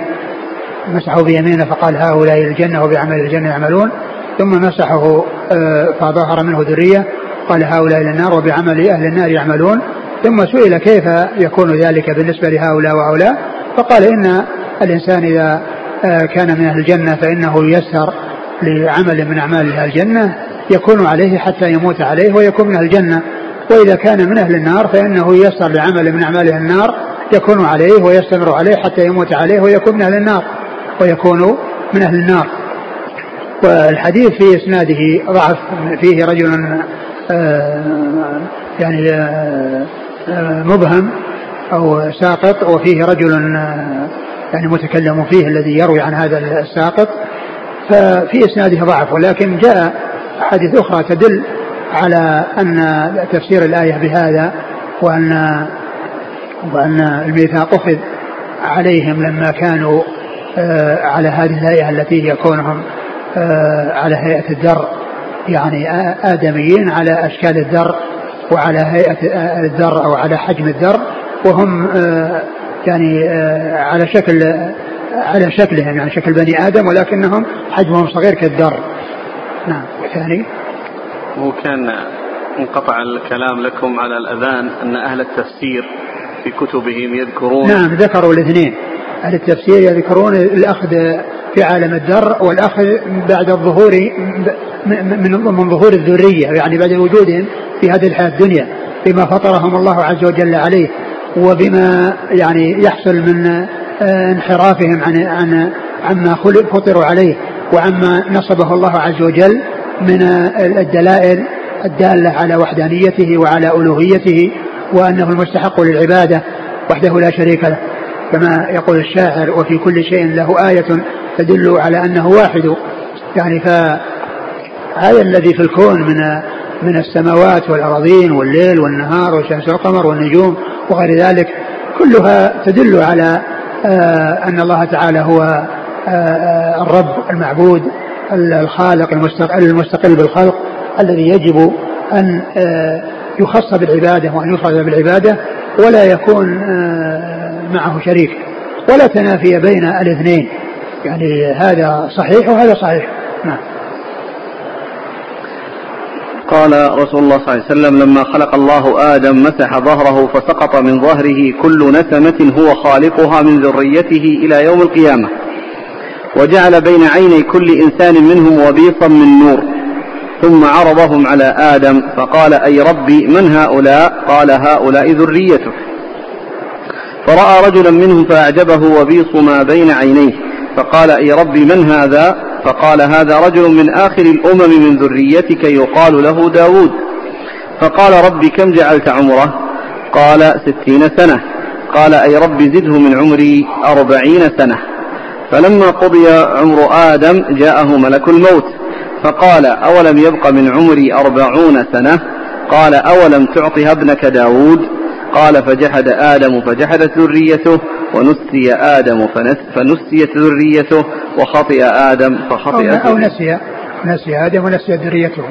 مسحه بيمينه فقال هؤلاء الجنة وبعمل الجنة يعملون ثم مسحه آه، فظهر منه ذرية قال هؤلاء النار وبعمل أهل النار يعملون ثم سئل كيف يكون ذلك بالنسبة لهؤلاء وهؤلاء فقال إن الإنسان إذا آه، كان من أهل الجنة فإنه يسر لعمل من أعمال أهل الجنة يكون عليه حتى يموت عليه ويكون من الجنة. وإذا كان من أهل النار فإنه يسر لعمل من أعمال النار يكون عليه ويستمر عليه حتى يموت عليه ويكون من أهل النار ويكون من أهل النار. والحديث في إسناده ضعف فيه رجل آه، يعني آه، مبهم أو ساقط وفيه رجل يعني متكلم فيه الذي يروي عن هذا الساقط. ففي إسناده ضعف ولكن جاء أحاديث أخرى تدل على أن تفسير الآية بهذا وأن وأن الميثاق أخذ عليهم لما كانوا آه، على هذه الهيئة التي هي كونهم آه، على هيئة الذر يعني آدميين على أشكال الذر وعلى هيئة الذر أو على حجم الذر وهم آه، يعني على شكل على شكلهم يعني شكل بني آدم ولكنهم حجمهم صغير كالذر نعم. والثاني هو كان انقطع الكلام لكم على الأذان أن أهل التفسير في كتبهم يذكرون. نعم ذكروا الاثنين. أهل التفسير يذكرون الأخذ في عالم الذر والأخذ بعد الظهور من من ظهور الذرية يعني بعد وجودهم في هذه الحياة الدنيا بما فطرهم الله عز وجل عليه وبما يعني يحصل من آه، انحرافهم عن عن عما فطروا عليه. وعما نصبه الله عز وجل من الدلائل الدالة على وحدانيته وعلى ألوهيته وأنه المستحق للعبادة وحده لا شريك له. كما يقول الشاعر وفي كل شيء له آية تدل على أنه واحد. يعني ف هذا الذي في الكون من من السماوات والأراضين والليل والنهار والشمس والقمر والنجوم وغير ذلك كلها تدل على آه، أن الله تعالى هو الرب المعبود الخالق المستقل, المستقل بالخلق الذي يجب أن يخص بالعبادة وأن يفرد بالعبادة ولا يكون معه شريك. ولا تنافي بين الاثنين. يعني هذا صحيح وهذا صحيح. نعم. قال رسول الله صلى الله عليه وسلم لما خلق الله آدم مسح ظهره فسقط من ظهره كل نسمة هو خالقها من ذريته إلى يوم القيامة. وجعل بين عيني كل إنسان منهم وبيصا من نور ثم عرضهم على آدم فقال أي ربي من هؤلاء؟ قال هؤلاء ذريتك. فرأى رجلا منهم فأعجبه وبيص ما بين عينيه فقال أي ربي من هذا؟ فقال هذا رجل من آخر الأمم من ذريتك يقال له داود. فقال ربي كم جعلت عمره؟ قال ستين سنة. قال أي رب زده من عمري أربعين سنة. فلما قضي عمر آدم جاءه ملك الموت فقال أولم يبق من عمري أربعون سنة؟ قال أولم تعطها ابنك داود؟ قال فجحد آدم فجحدت ذريته ونسي آدم فنس فنسيت ذريته وخطئ آدم فخطئت أو, أو نسي نسي آدم ونسي ذريته.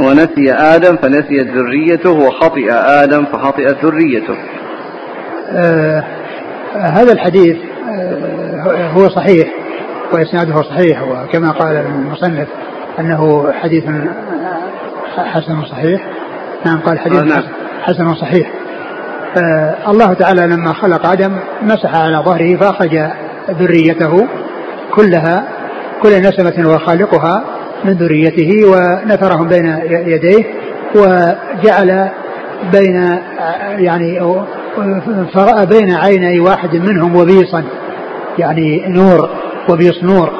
ونسي آدم فنسيت ذريته وخطئ آدم فخطئت ذريته. آه هذا الحديث آه هو صحيح وإسناده صحيح وكما قال المصنف أنه حديث حسن صحيح نعم قال حديث نعم. حسن صحيح آه الله تعالى لما خلق آدم مسح على ظهره فأخرج ذريته كلها كل نسمة هو خالقها من ذريته ونثرهم بين يديه وجعل بين يعني فرأى بين عيني واحد منهم وبيصا يعني نور وبيص نور.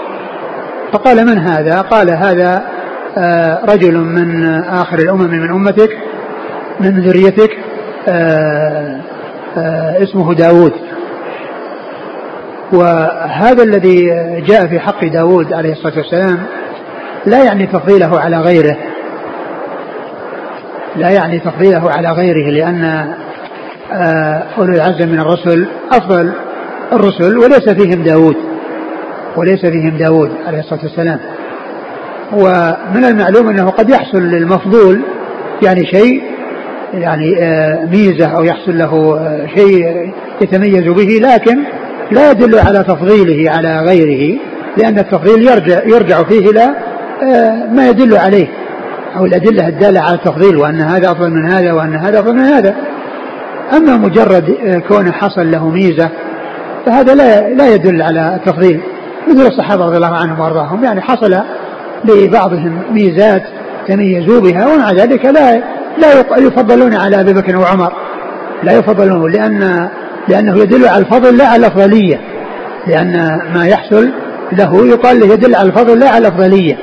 فقال من هذا؟ قال هذا آه، رجل من آخر الأمم من أمتك من ذريتك آه، آه، اسمه داود وهذا الذي جاء في حق داود عليه الصلاة والسلام لا يعني تفضيله على غيره لا يعني تفضيله على غيره لأن أولو العزم من الرسل أفضل الرسل وليس فيهم داود وليس فيهم داود عليه الصلاة والسلام. ومن المعلوم أنه قد يحصل للمفضول يعني شيء يعني آه، ميزة أو يحصل له آه، شيء يتميز به لكن لا يدل على تفضيله على غيره لأن التفضيل يرجع يرجع فيه إلى آه، ما يدل عليه أو الأدلة الدالة على التفضيل وأن هذا أفضل من هذا وأن هذا أفضل من هذا. أما مجرد كونه حصل له ميزة فهذا لا لا يدل على التفضيل مثل الصحابة رضي الله عنهم وأرضاهم يعني حصل لبعضهم ميزات تميزوا بها ومع ذلك لا لا يفضلون على أبي بكر وعمر. لا يفضلون لأن لأنه يدل على الفضل لا على الأفضلية. لأن ما يحصل له يقال له يدل على الفضل لا على الأفضلية.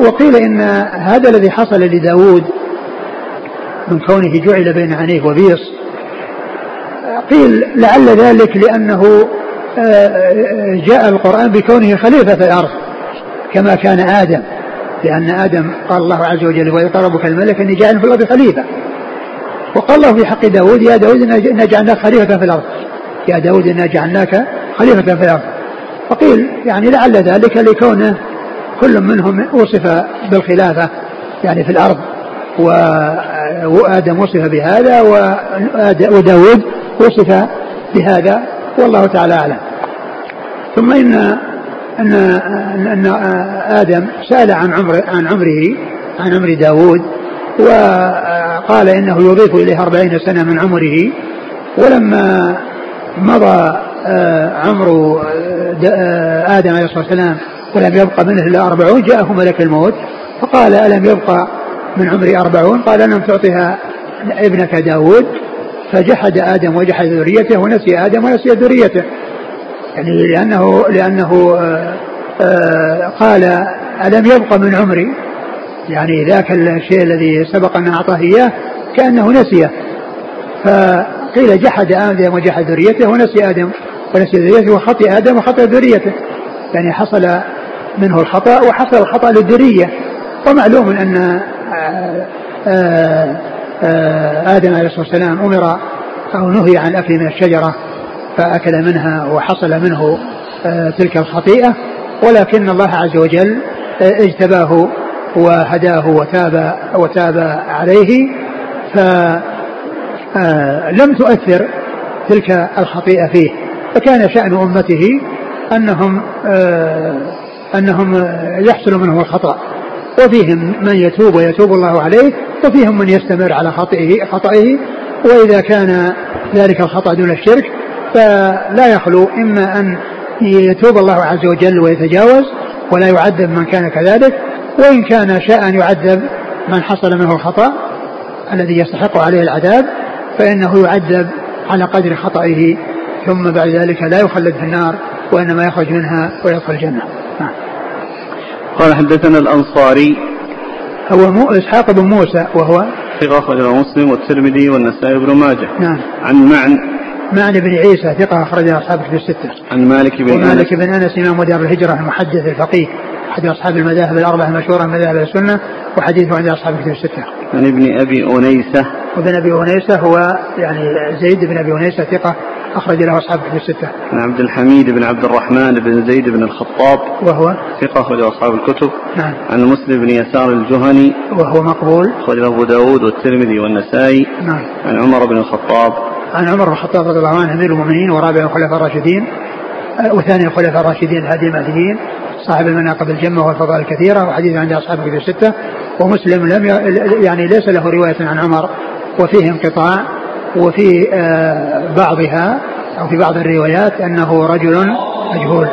وقيل إن هذا الذي حصل لداود من كونه جعل بين عينيه وبيص. قيل لعل ذلك لأنه آه، آه، جاء القرآن بكونه خليفة في الأرض كما كان آدم لأن آدم قال الله عز وجل وإذ ربك الملك إني جاعل في الأرض خليفة. وقال الله في حق داود يا داود إنا جعلناك خليفة في الأرض. يا داود إنا جعلناك خليفة في الأرض. فقيل يعني لعل ذلك لكونه كل منهم وصف بالخلافة يعني في الأرض وآدم وصف بهذا وداود وصف بهذا والله تعالى أعلم. ثم إن أن أن آدم سأل عن عمر عن عمره عن عمر داود وقال إنه يضيف إليه أربعين سنة من عمره. ولما مضى آه، عمر آه، آدم عليه الصلاة والسلام ولم يبقى منه إلا أربعون جاءه ملك الموت فقال ألم يبقى من عمري أربعون قال لم تعطها ابنك داود فجحد آدم وجحد ذريته ونسي آدم ونسي ذريته. يعني لأنه لأنه آه، آه، قال ألم يبق من عمري؟ يعني ذاك الشيء الذي سبق أن أعطاه إياه كأنه نسيه فقيل جحد آدم وجحد ذريته ونسي آدم ونسي ذريته وخطئ آدم وخطئ ذريته. يعني حصل منه الخطأ وحصل الخطأ للذرية. ومعلوم أن آدم عليه الصلاة والسلام أمر أو نهي عن الأكل من الشجرة فأكل منها وحصل منه تلك الخطيئة ولكن الله عز وجل اجتباه وهداه وتاب وتاب عليه فلم تؤثر تلك الخطيئة فيه. فكان شأن أمته أنهم أنهم يحصل منهم الخطأ. وفيهم من يتوب ويتوب الله عليه وفيهم من يستمر على خطئه خطئه وإذا كان ذلك الخطأ دون الشرك فلا يخلو إما أن يتوب الله عز وجل ويتجاوز ولا يعذب من كان كذلك وإن كان شاء أن يعذب من حصل منه الخطأ الذي يستحق عليه العذاب فإنه يعذب على قدر خطئه ثم بعد ذلك لا يخلد في النار وإنما يخرج منها ويدخل الجنة نعم. قال حدثنا الأنصاري. هو مو إسحاق بن موسى وهو ثقة أخرجه مسلم والترمذي والنسائي بن ماجه. نعم. عن معن. معن بن عيسى ثقة أخرج أصحاب في الستة. عن مالك بن أنس. مالك بن أنس إمام دار الهجرة المحدث الفقيه. أحد أصحاب المذاهب الأربعة المشهورة من مذاهب السنة وحديثه عند أصحاب الكتب الستة. عن ابن أبي أنيسة. وابن أبي أنيسة هو يعني زيد بن أبي أنيسة ثقة أخرج له أصحاب الكتب الستة. عن عبد الحميد بن عبد الرحمن بن زيد بن الخطاب وهو ثقة أخرج أصحاب الكتب. نعم. عن مسلم بن يسار الجهني وهو مقبول. أخرج أبو داود والترمذي والنسائي. نعم. عن عمر بن الخطاب. عن عمر بن الخطاب رضي الله عنه أمير المؤمنين ورابع الخلفاء الراشدين آه، وثاني الخلفاء الراشدين الهادي المهديين صاحب المناقب الجمة والفضائل الكثيرة وحديث عند أصحاب الكتب الستة ومسلم لم يعني ليس له رواية عن عمر وفيه انقطاع وفي آه، بعضها أو في بعض الروايات أنه رجل مجهول.